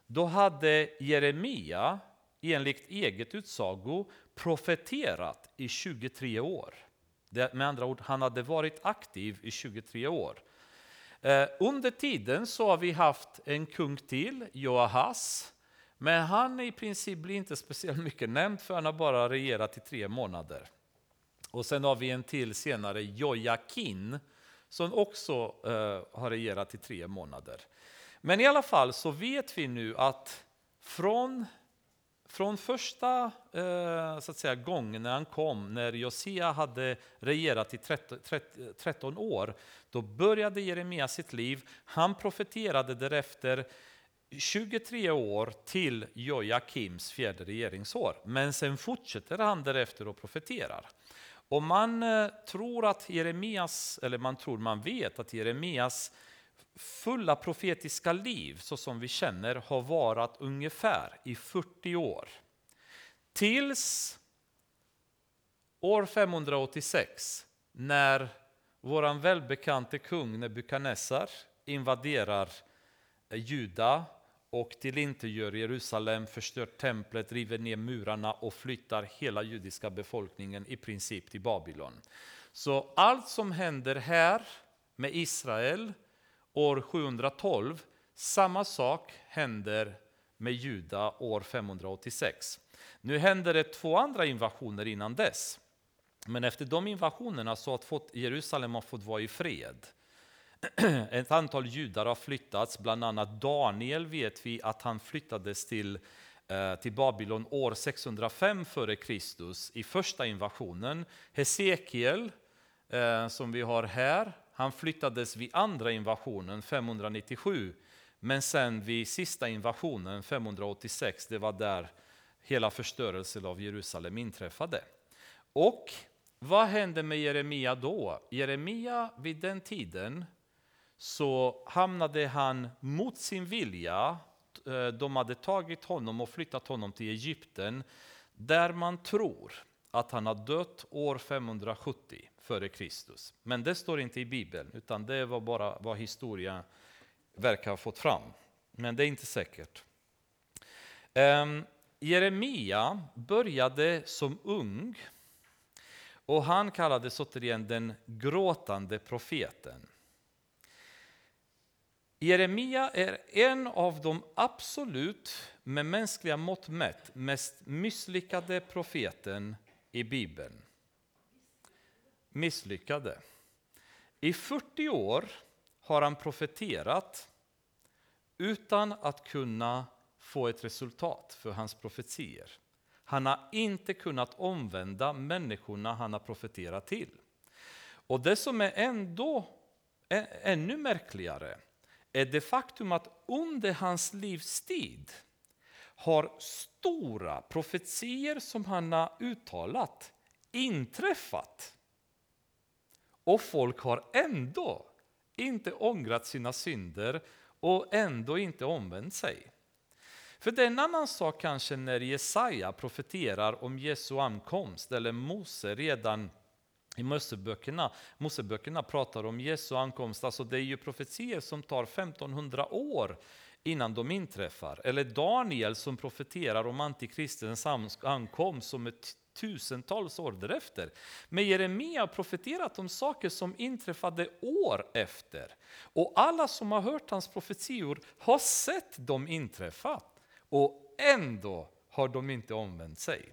då hade Jeremia enligt eget utsago profeterat i 23 år. Det, med andra ord, han hade varit aktiv i 23 år. Eh, under tiden så har vi haft en kung till, Joahas, men han i princip blir inte speciellt mycket nämnd för han har bara regerat i tre månader. Och sen har vi en till senare, Jojakin, som också eh, har regerat i tre månader. Men i alla fall så vet vi nu att från från första eh, så att säga, gången när han kom, när Josia hade regerat i 13, år, då började Jeremia sitt liv. Han profeterade därefter 23 år till Jojakims fjärde regeringsår. Men sen fortsätter han därefter och profeterar. Och man eh, tror att Jeremias, eller man tror, man vet att Jeremias fulla profetiska liv, så som vi känner, har varat ungefär i 40 år. Tills år 586, när vår välbekante kung Nebukadnessar invaderar eh, Juda och tillintetgör Jerusalem, förstör templet, river ner murarna och flyttar hela judiska befolkningen i princip till Babylon. Så allt som händer här med Israel år 712. Samma sak händer med Juda år 586. Nu händer det två andra invasioner innan dess. Men efter de invasionerna så har Jerusalem har fått vara i fred. Ett antal judar har flyttats, bland annat Daniel vet vi att han flyttades till, eh, till Babylon år 605 f.Kr. i första invasionen. Hesekiel, eh, som vi har här, han flyttades vid andra invasionen 597, men sen vid sista invasionen 586, det var där hela förstörelsen av Jerusalem inträffade. Och vad hände med Jeremia då? Jeremia vid den tiden så hamnade han mot sin vilja. Eh, de hade tagit honom och flyttat honom till Egypten där man tror att han har dött år 570 före Kristus. Men det står inte i Bibeln, utan det var bara vad historia verkar ha fått fram. Men det är inte säkert. Um, Jeremia började som ung och han kallades återigen den gråtande profeten. Jeremia är en av de absolut, med mänskliga mått mätt, mest misslyckade profeten i Bibeln misslyckade. I 40 år har han profeterat utan att kunna få ett resultat för hans profetier. Han har inte kunnat omvända människorna han har profeterat till. Och det som är ändå ännu märkligare är det faktum att under hans livstid har stora profetier som han har uttalat inträffat. Och folk har ändå inte ångrat sina synder och ändå inte omvänt sig. För det är en annan sak kanske när Jesaja profeterar om Jesu ankomst eller Mose redan i Moseböckerna. Moseböckerna pratar om Jesu ankomst, alltså det är ju profetier som tar 1500 år innan de inträffar. Eller Daniel som profeterar om antikristens ankomst som ett tusentals år därefter. Men Jeremia har profeterat om saker som inträffade år efter. Och alla som har hört hans profetior har sett dem inträffa. Och ändå har de inte omvänt sig.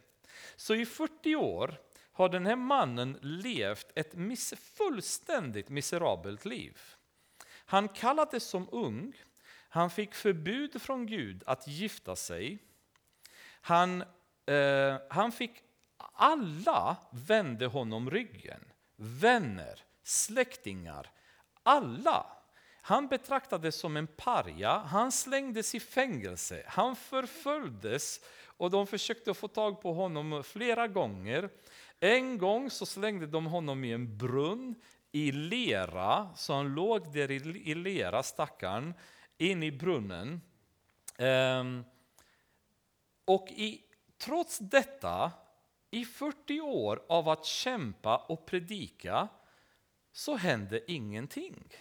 Så i 40 år har den här mannen levt ett miss, fullständigt miserabelt liv. Han kallades som ung, han fick förbud från Gud att gifta sig. Han, eh, han fick, alla vände honom ryggen. Vänner, släktingar, alla. Han betraktades som en parja, han slängdes i fängelse, han förföljdes och de försökte få tag på honom flera gånger. En gång så slängde de honom i en brunn i lera, så han låg där i lera, stackaren, in i brunnen. Ehm, och i, trots detta, i 40 år av att kämpa och predika, så hände ingenting.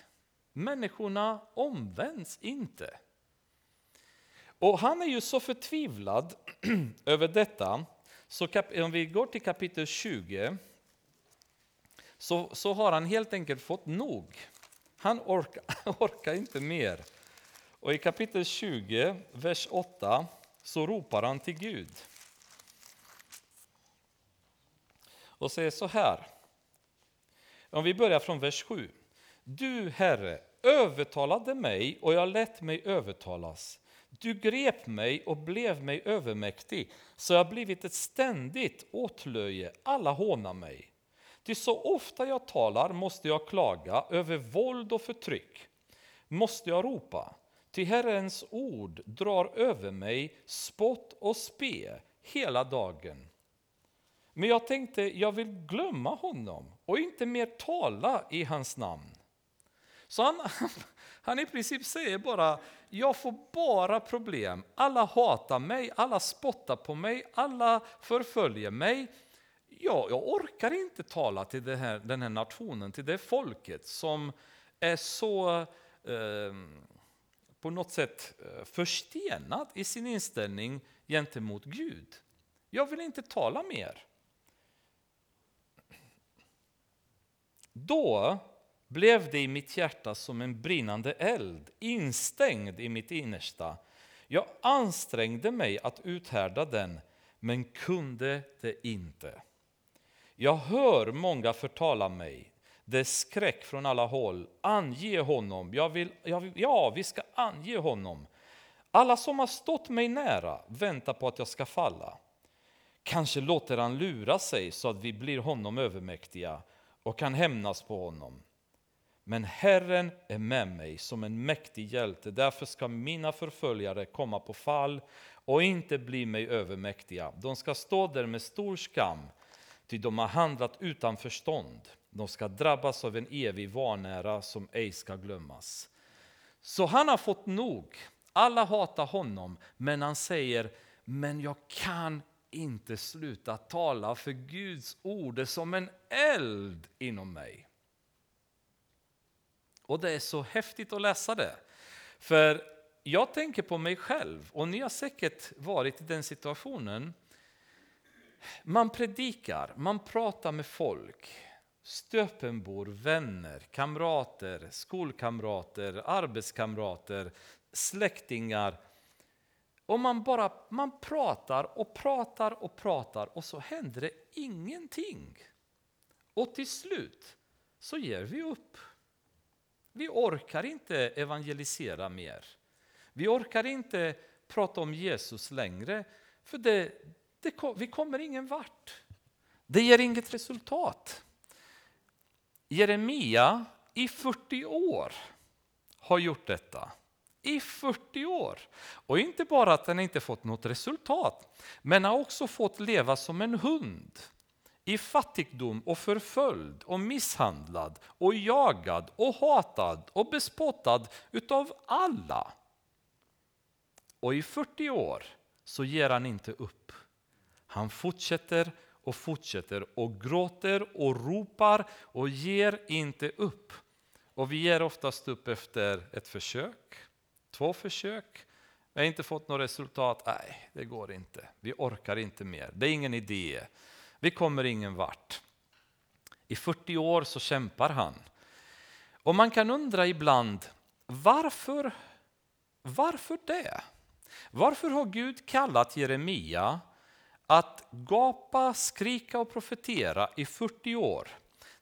Människorna omvänds inte. Och han är ju så förtvivlad över detta så om vi går till kapitel 20 så, så har han helt enkelt fått nog. Han orkar, orkar inte mer. Och i kapitel 20, vers 8, så ropar han till Gud. Och säger så här. Om vi börjar från vers 7. Du, Herre, övertalade mig och jag lät mig övertalas. Du grep mig och blev mig övermäktig, så jag blivit ett ständigt åtlöje. Alla hånar mig. Ty så ofta jag talar måste jag klaga över våld och förtryck. Måste jag ropa, ty Herrens ord drar över mig spott och spe hela dagen. Men jag tänkte, jag vill glömma honom och inte mer tala i hans namn. Så han, han i princip säger bara, jag får bara problem. Alla hatar mig, alla spottar på mig, alla förföljer mig. Ja, jag orkar inte tala till här, den här nationen, till det folket som är så eh, på något sätt eh, förstenad i sin inställning gentemot Gud. Jag vill inte tala mer. Då blev det i mitt hjärta som en brinnande eld, instängd i mitt innersta. Jag ansträngde mig att uthärda den, men kunde det inte. Jag hör många förtala mig. Det är skräck från alla håll. Ange honom. Jag vill, jag vill, ja, vi ska ange honom. Alla som har stått mig nära väntar på att jag ska falla. Kanske låter han lura sig så att vi blir honom övermäktiga och kan hämnas på honom. Men Herren är med mig som en mäktig hjälte. Därför ska mina förföljare komma på fall och inte bli mig övermäktiga. De ska stå där med stor skam, ty de har handlat utan förstånd. De ska drabbas av en evig vanära som ej ska glömmas. Så han har fått nog. Alla hatar honom, men han säger, men jag kan inte sluta tala för Guds ord är som en eld inom mig. Och det är så häftigt att läsa det. För jag tänker på mig själv, och ni har säkert varit i den situationen. Man predikar, man pratar med folk, stöpenbor, vänner, kamrater, skolkamrater, arbetskamrater, släktingar. Och man bara man pratar och pratar och pratar och så händer det ingenting. Och till slut så ger vi upp. Vi orkar inte evangelisera mer. Vi orkar inte prata om Jesus längre, för det, det, vi kommer ingen vart. Det ger inget resultat. Jeremia i 40 år har gjort detta. I 40 år. Och inte bara att han inte fått något resultat, men har också fått leva som en hund i fattigdom och förföljd och misshandlad och jagad och hatad och bespottad utav alla. Och i 40 år så ger han inte upp. Han fortsätter och fortsätter och gråter och ropar och ger inte upp. Och vi ger oftast upp efter ett försök, två försök. Vi har inte fått något resultat. Nej, det går inte. Vi orkar inte mer. Det är ingen idé. Vi kommer ingen vart. I 40 år så kämpar han. Och man kan undra ibland, varför, varför det? Varför har Gud kallat Jeremia att gapa, skrika och profetera i 40 år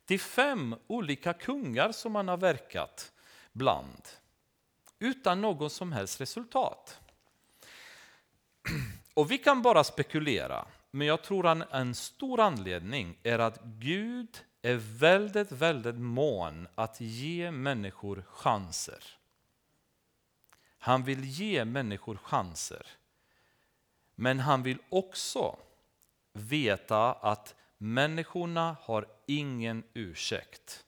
till fem olika kungar som han har verkat bland utan någon som helst resultat? Och vi kan bara spekulera, men jag tror att en stor anledning är att Gud är väldigt, väldigt mån att ge människor chanser. Han vill ge människor chanser. Men han vill också veta att människorna har ingen ursäkt.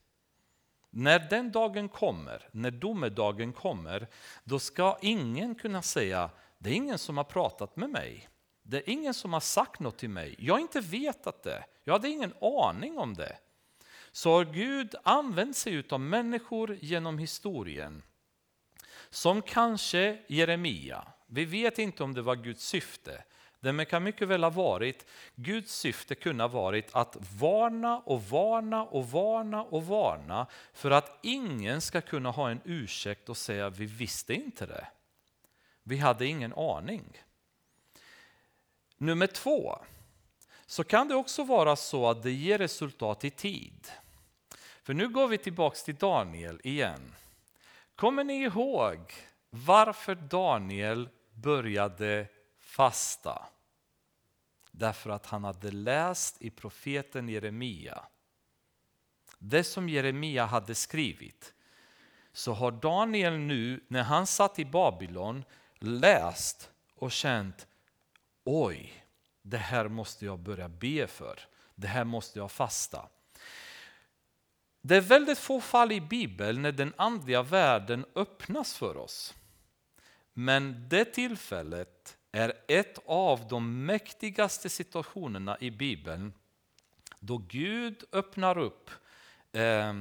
När den dagen kommer, när domedagen kommer, då ska ingen kunna säga det är ingen som har pratat med mig. Det är ingen som har sagt något till mig. Jag har inte vetat det. Jag hade ingen aning om det. Så har Gud använt sig av människor genom historien som kanske Jeremia. Vi vet inte om det var Guds syfte. Det kan mycket väl ha varit, Guds syfte kunna ha varit att varna och varna och varna och varna för att ingen ska kunna ha en ursäkt och säga vi visste inte det. Vi hade ingen aning. Nummer två, så kan det också vara så att det ger resultat i tid. För nu går vi tillbaka till Daniel igen. Kommer ni ihåg varför Daniel började fasta? Därför att han hade läst i profeten Jeremia. Det som Jeremia hade skrivit. Så har Daniel nu, när han satt i Babylon, läst och känt oj, det här måste jag börja be för. Det här måste jag fasta. Det är väldigt få fall i Bibeln när den andliga världen öppnas för oss. Men det tillfället är ett av de mäktigaste situationerna i Bibeln då Gud öppnar upp eh,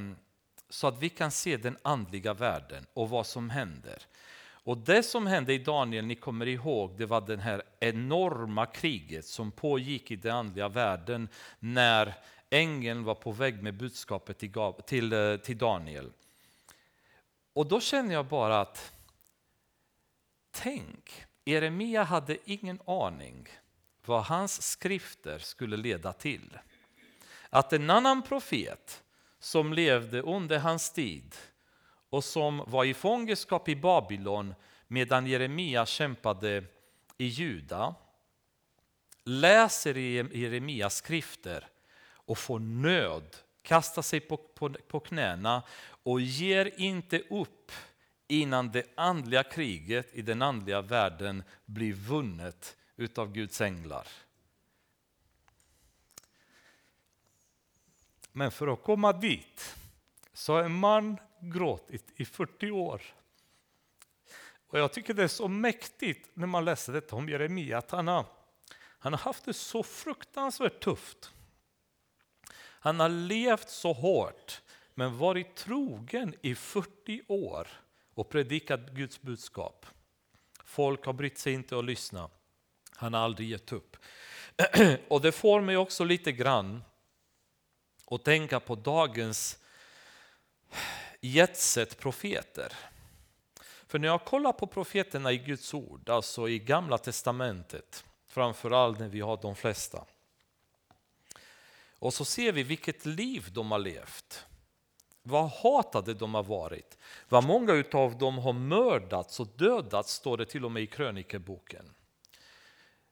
så att vi kan se den andliga världen och vad som händer. Och det som hände i Daniel, ni kommer ihåg, det var det här enorma kriget som pågick i den andliga världen när ängeln var på väg med budskapet till, till, eh, till Daniel. Och då känner jag bara att, tänk, Jeremia hade ingen aning vad hans skrifter skulle leda till. Att en annan profet som levde under hans tid och som var i fångenskap i Babylon medan Jeremia kämpade i Juda läser i Jeremias skrifter och får nöd, kastar sig på, på, på knäna och ger inte upp innan det andliga kriget i den andliga världen blir vunnet utav Guds änglar. Men för att komma dit så har en man gråtit i 40 år. Och jag tycker det är så mäktigt när man läser detta om Jeremia att han har, han har haft det så fruktansvärt tufft. Han har levt så hårt men varit trogen i 40 år och predikat Guds budskap. Folk har brytt sig inte att lyssna. Han har aldrig gett upp. Och det får mig också lite grann att tänka på dagens jetset profeter. För när jag kollar på profeterna i Guds ord, alltså i gamla testamentet, framförallt när vi har de flesta. Och så ser vi vilket liv de har levt. Vad hatade de har varit. Vad många av dem har mördats och dödats står det till och med i krönikeboken.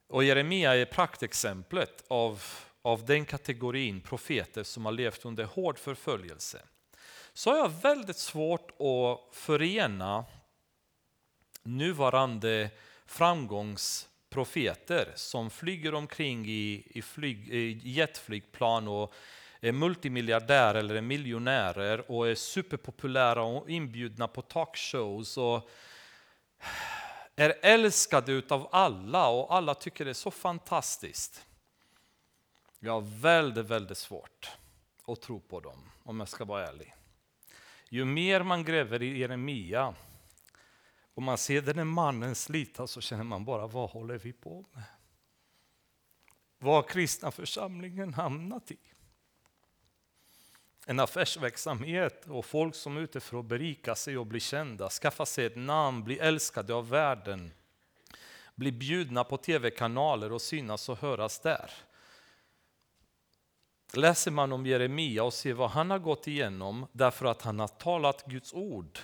Och Jeremia är praktexemplet av, av den kategorin profeter som har levt under hård förföljelse. Så har jag väldigt svårt att förena nuvarande framgångsprofeter som flyger omkring i, i, flyg, i jetflygplan och är multimiljardärer eller är miljonärer och är superpopulära och inbjudna på talkshows och är älskade utav alla och alla tycker det är så fantastiskt. Jag har väldigt, väldigt svårt att tro på dem om jag ska vara ärlig. Ju mer man gräver i Jeremia och man ser den mannen slita så känner man bara, vad håller vi på med? Vad har kristna församlingen hamnat i? En affärsverksamhet och folk som är ute för att berika sig och bli kända, skaffa sig ett namn, bli älskade av världen, bli bjudna på tv-kanaler och synas och höras där. Läser man om Jeremia och ser vad han har gått igenom därför att han har talat Guds ord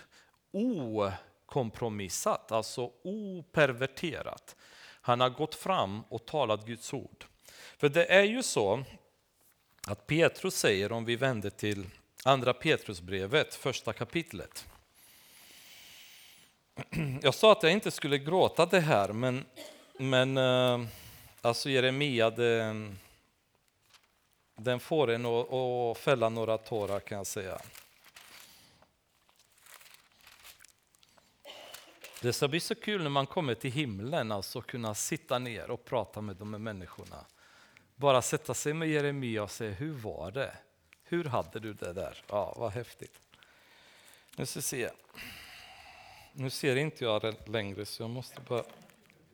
okompromissat, alltså operverterat. Han har gått fram och talat Guds ord. För det är ju så att Petrus säger, om vi vänder till andra Petrusbrevet, första kapitlet. Jag sa att jag inte skulle gråta det här, men, men eh, alltså Jeremia, det, den får en att fälla några tårar kan jag säga. Det ska bli så kul när man kommer till himlen, alltså kunna sitta ner och prata med de här människorna. Bara sätta sig med Jeremia och säga, hur var det? Hur hade du det där? Ja, vad häftigt. Nu ska se. Nu ser inte jag det längre så jag måste bara...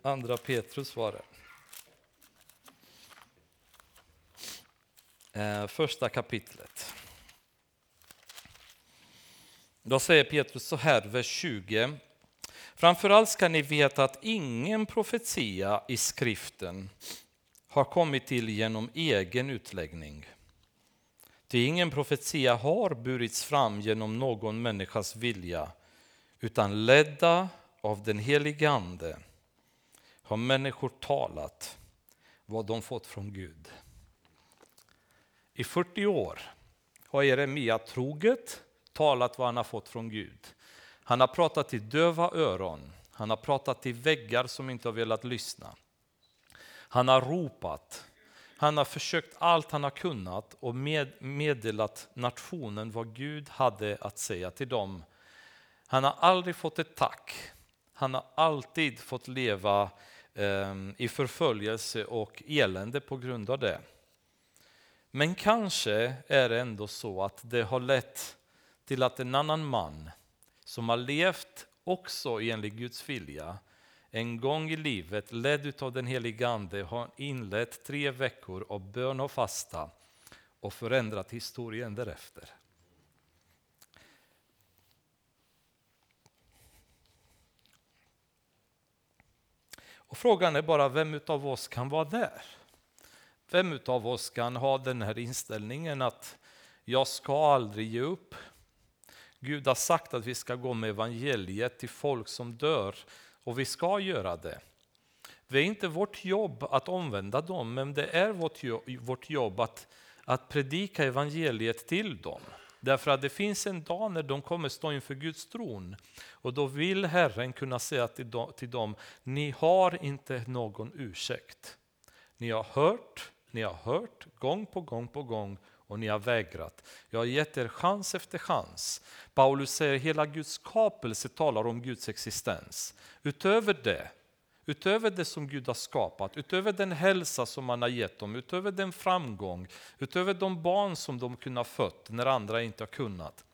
Andra Petrus var det. Eh, första kapitlet. Då säger Petrus så här, vers 20. Framförallt ska ni veta att ingen profetia i skriften har kommit till genom egen utläggning. Ty ingen profetia har burits fram genom någon människas vilja, utan ledda av den helige Ande har människor talat vad de fått från Gud. I 40 år har Jeremia troget talat vad han har fått från Gud. Han har pratat till döva öron, han har pratat till väggar som inte har velat lyssna. Han har ropat, han har försökt allt han har kunnat och med, meddelat nationen vad Gud hade att säga till dem. Han har aldrig fått ett tack. Han har alltid fått leva eh, i förföljelse och elände på grund av det. Men kanske är det ändå så att det har lett till att en annan man som har levt också enligt Guds vilja en gång i livet, ledd av den helige Ande, har inlett tre veckor av bön och fasta och förändrat historien därefter. Och frågan är bara vem av oss kan vara där? Vem av oss kan ha den här inställningen att jag ska aldrig ge upp. Gud har sagt att vi ska gå med evangeliet till folk som dör och vi ska göra det. Det är inte vårt jobb att omvända dem, men det är vårt jobb att, att predika evangeliet till dem. Därför att det finns en dag när de kommer stå inför Guds tron och då vill Herren kunna säga till dem, ni har inte någon ursäkt. Ni har hört, ni har hört gång på gång på gång och ni har vägrat. Jag har gett er chans efter chans. Paulus säger att hela Guds skapelse talar om Guds existens. Utöver det, utöver det som Gud har skapat, utöver den hälsa som han har gett dem, utöver den framgång, utöver de barn som de kunnat fött när andra inte har kunnat,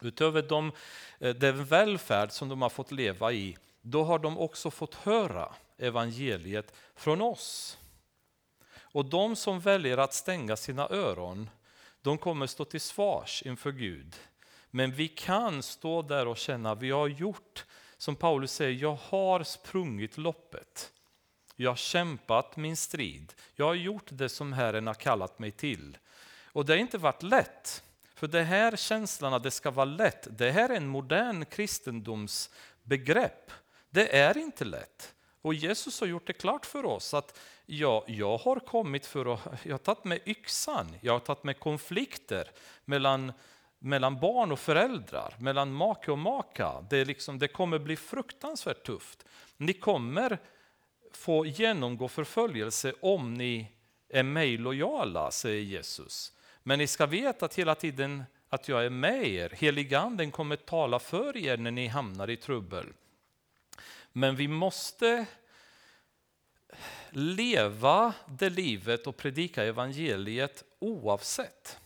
utöver de, eh, den välfärd som de har fått leva i, då har de också fått höra evangeliet från oss. Och de som väljer att stänga sina öron, de kommer stå till svars inför Gud. Men vi kan stå där och känna, vi har gjort, som Paulus säger, jag har sprungit loppet. Jag har kämpat min strid. Jag har gjort det som Herren har kallat mig till. Och det har inte varit lätt. För det här känslan att det ska vara lätt, det här är en modern kristendomsbegrepp. Det är inte lätt. Och Jesus har gjort det klart för oss att ja, jag har kommit för att, jag har tagit med yxan, jag har tagit med konflikter mellan, mellan barn och föräldrar, mellan make och maka. Det, liksom, det kommer bli fruktansvärt tufft. Ni kommer få genomgå förföljelse om ni är mig lojala, säger Jesus. Men ni ska veta att hela tiden att jag är med er. Heliganden kommer tala för er när ni hamnar i trubbel. Men vi måste leva det livet och predika evangeliet oavsett.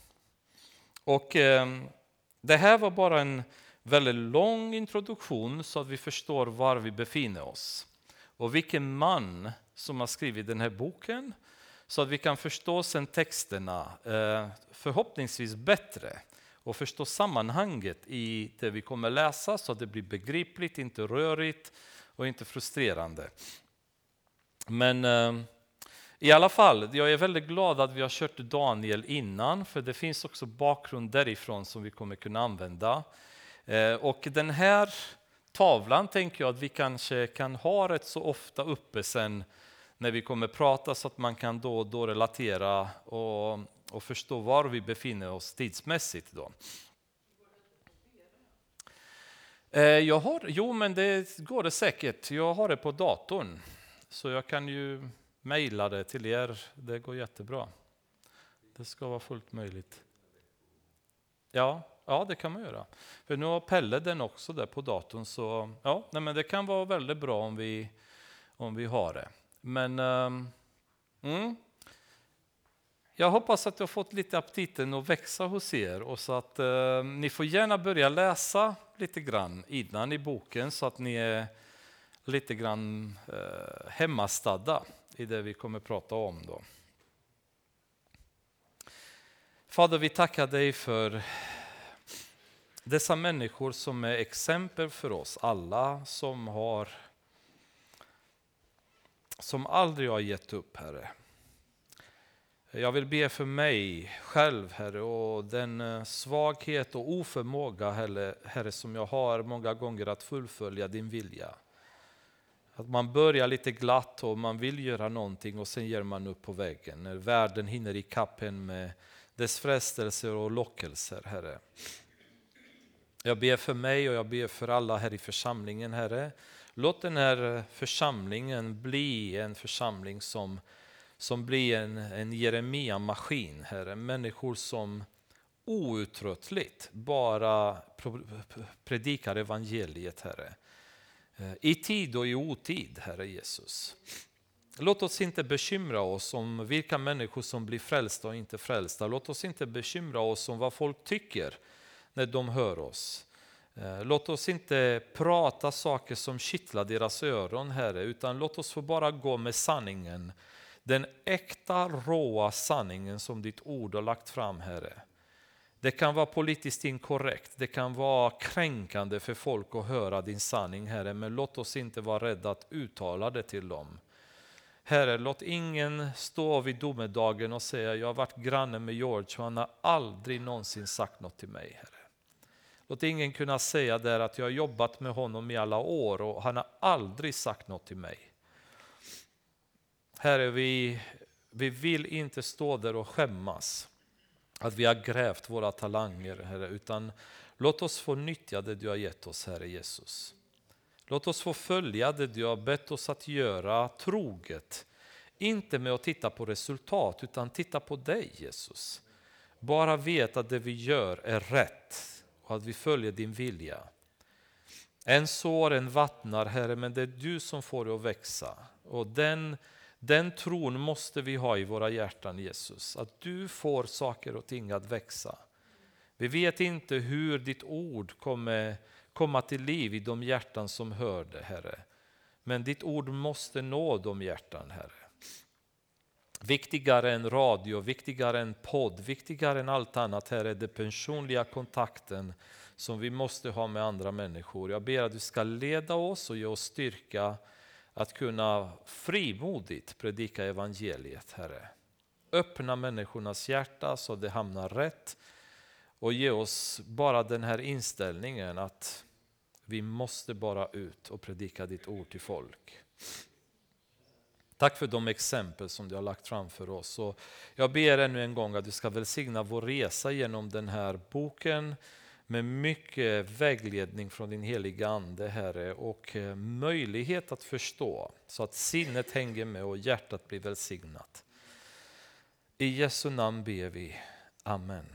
Och eh, det här var bara en väldigt lång introduktion så att vi förstår var vi befinner oss. Och vilken man som har skrivit den här boken så att vi kan förstå sen texterna eh, förhoppningsvis bättre och förstå sammanhanget i det vi kommer läsa så att det blir begripligt, inte rörigt och inte frustrerande. Men eh, i alla fall, jag är väldigt glad att vi har kört Daniel innan, för det finns också bakgrund därifrån som vi kommer kunna använda. Eh, och den här tavlan tänker jag att vi kanske kan ha rätt så ofta uppe sen när vi kommer prata så att man kan då och då relatera och, och förstå var vi befinner oss tidsmässigt. Då. Eh, jag har, jo, men det går det säkert. Jag har det på datorn. Så jag kan ju mejla det till er. Det går jättebra. Det ska vara fullt möjligt. Ja, ja det kan man göra. För nu har Pelle den också där på datorn. Så ja, nej, men det kan vara väldigt bra om vi, om vi har det. Men um, mm, jag hoppas att jag fått lite aptiten att växa hos er och så att eh, ni får gärna börja läsa lite grann innan i boken så att ni är lite grann eh, hemmastadda i det vi kommer prata om. Då. Fader, vi tackar dig för dessa människor som är exempel för oss alla som har som aldrig har gett upp, Herre. Jag vill be för mig själv, Herre, och den eh, svaghet och oförmåga, Herre, som jag har många gånger att fullfölja din vilja. Att man börjar lite glatt och man vill göra någonting och sen ger man upp på vägen, när världen hinner ikapp en med dess frestelser och lockelser, Herre. Jag ber för mig och jag ber för alla här i församlingen, Herre. Låt den här församlingen bli en församling som, som blir en, en Jeremia-maskin, Herre. Människor som outtröttligt bara predikar evangeliet, Herre. Eh, I tid och i otid, Herre Jesus. Låt oss inte bekymra oss om vilka människor som blir frälsta och inte frälsta. Låt oss inte bekymra oss om vad folk tycker när de hör oss. Eh, låt oss inte prata saker som kittlar deras öron, Herre, utan låt oss få bara gå med sanningen. Den äkta, råa sanningen som ditt ord har lagt fram, Herre. Det kan vara politiskt inkorrekt, det kan vara kränkande för folk att höra din sanning, Herre, men låt oss inte vara rädda att uttala det till dem. Herre, låt ingen stå vid domedagen och säga jag har varit granne med George och han har aldrig någonsin sagt något till mig. Herre. Låt ingen kunna säga där att jag har jobbat med honom i alla år och han har aldrig sagt något till mig. Herre, vi, vi vill inte stå där och skämmas att vi har grävt våra talanger, Herre, utan låt oss få nyttja det du har gett oss, Herre Jesus. Låt oss få följa det du har bett oss att göra troget. Inte med att titta på resultat, utan titta på dig, Jesus. Bara veta att det vi gör är rätt och att vi följer din vilja. En sår, en vattnar, Herre, men det är du som får det att växa. Och den, den tron måste vi ha i våra hjärtan, Jesus. Att du får saker och ting att växa. Vi vet inte hur ditt ord kommer komma till liv i de hjärtan som hör det, Herre. Men ditt ord måste nå de hjärtan, Herre. Viktigare än radio, viktigare än podd, viktigare än allt annat här är den personliga kontakten som vi måste ha med andra människor. Jag ber att du ska leda oss och ge oss styrka att kunna frimodigt predika evangeliet, Herre. Öppna människornas hjärta så det hamnar rätt och ge oss bara den här inställningen att vi måste bara ut och predika ditt ord till folk. Tack för de exempel som du har lagt framför oss. Och jag ber ännu en gång att du ska välsigna vår resa genom den här boken med mycket vägledning från din heliga Ande, Herre, och eh, möjlighet att förstå så att sinnet hänger med och hjärtat blir välsignat. I Jesu namn ber vi. Amen.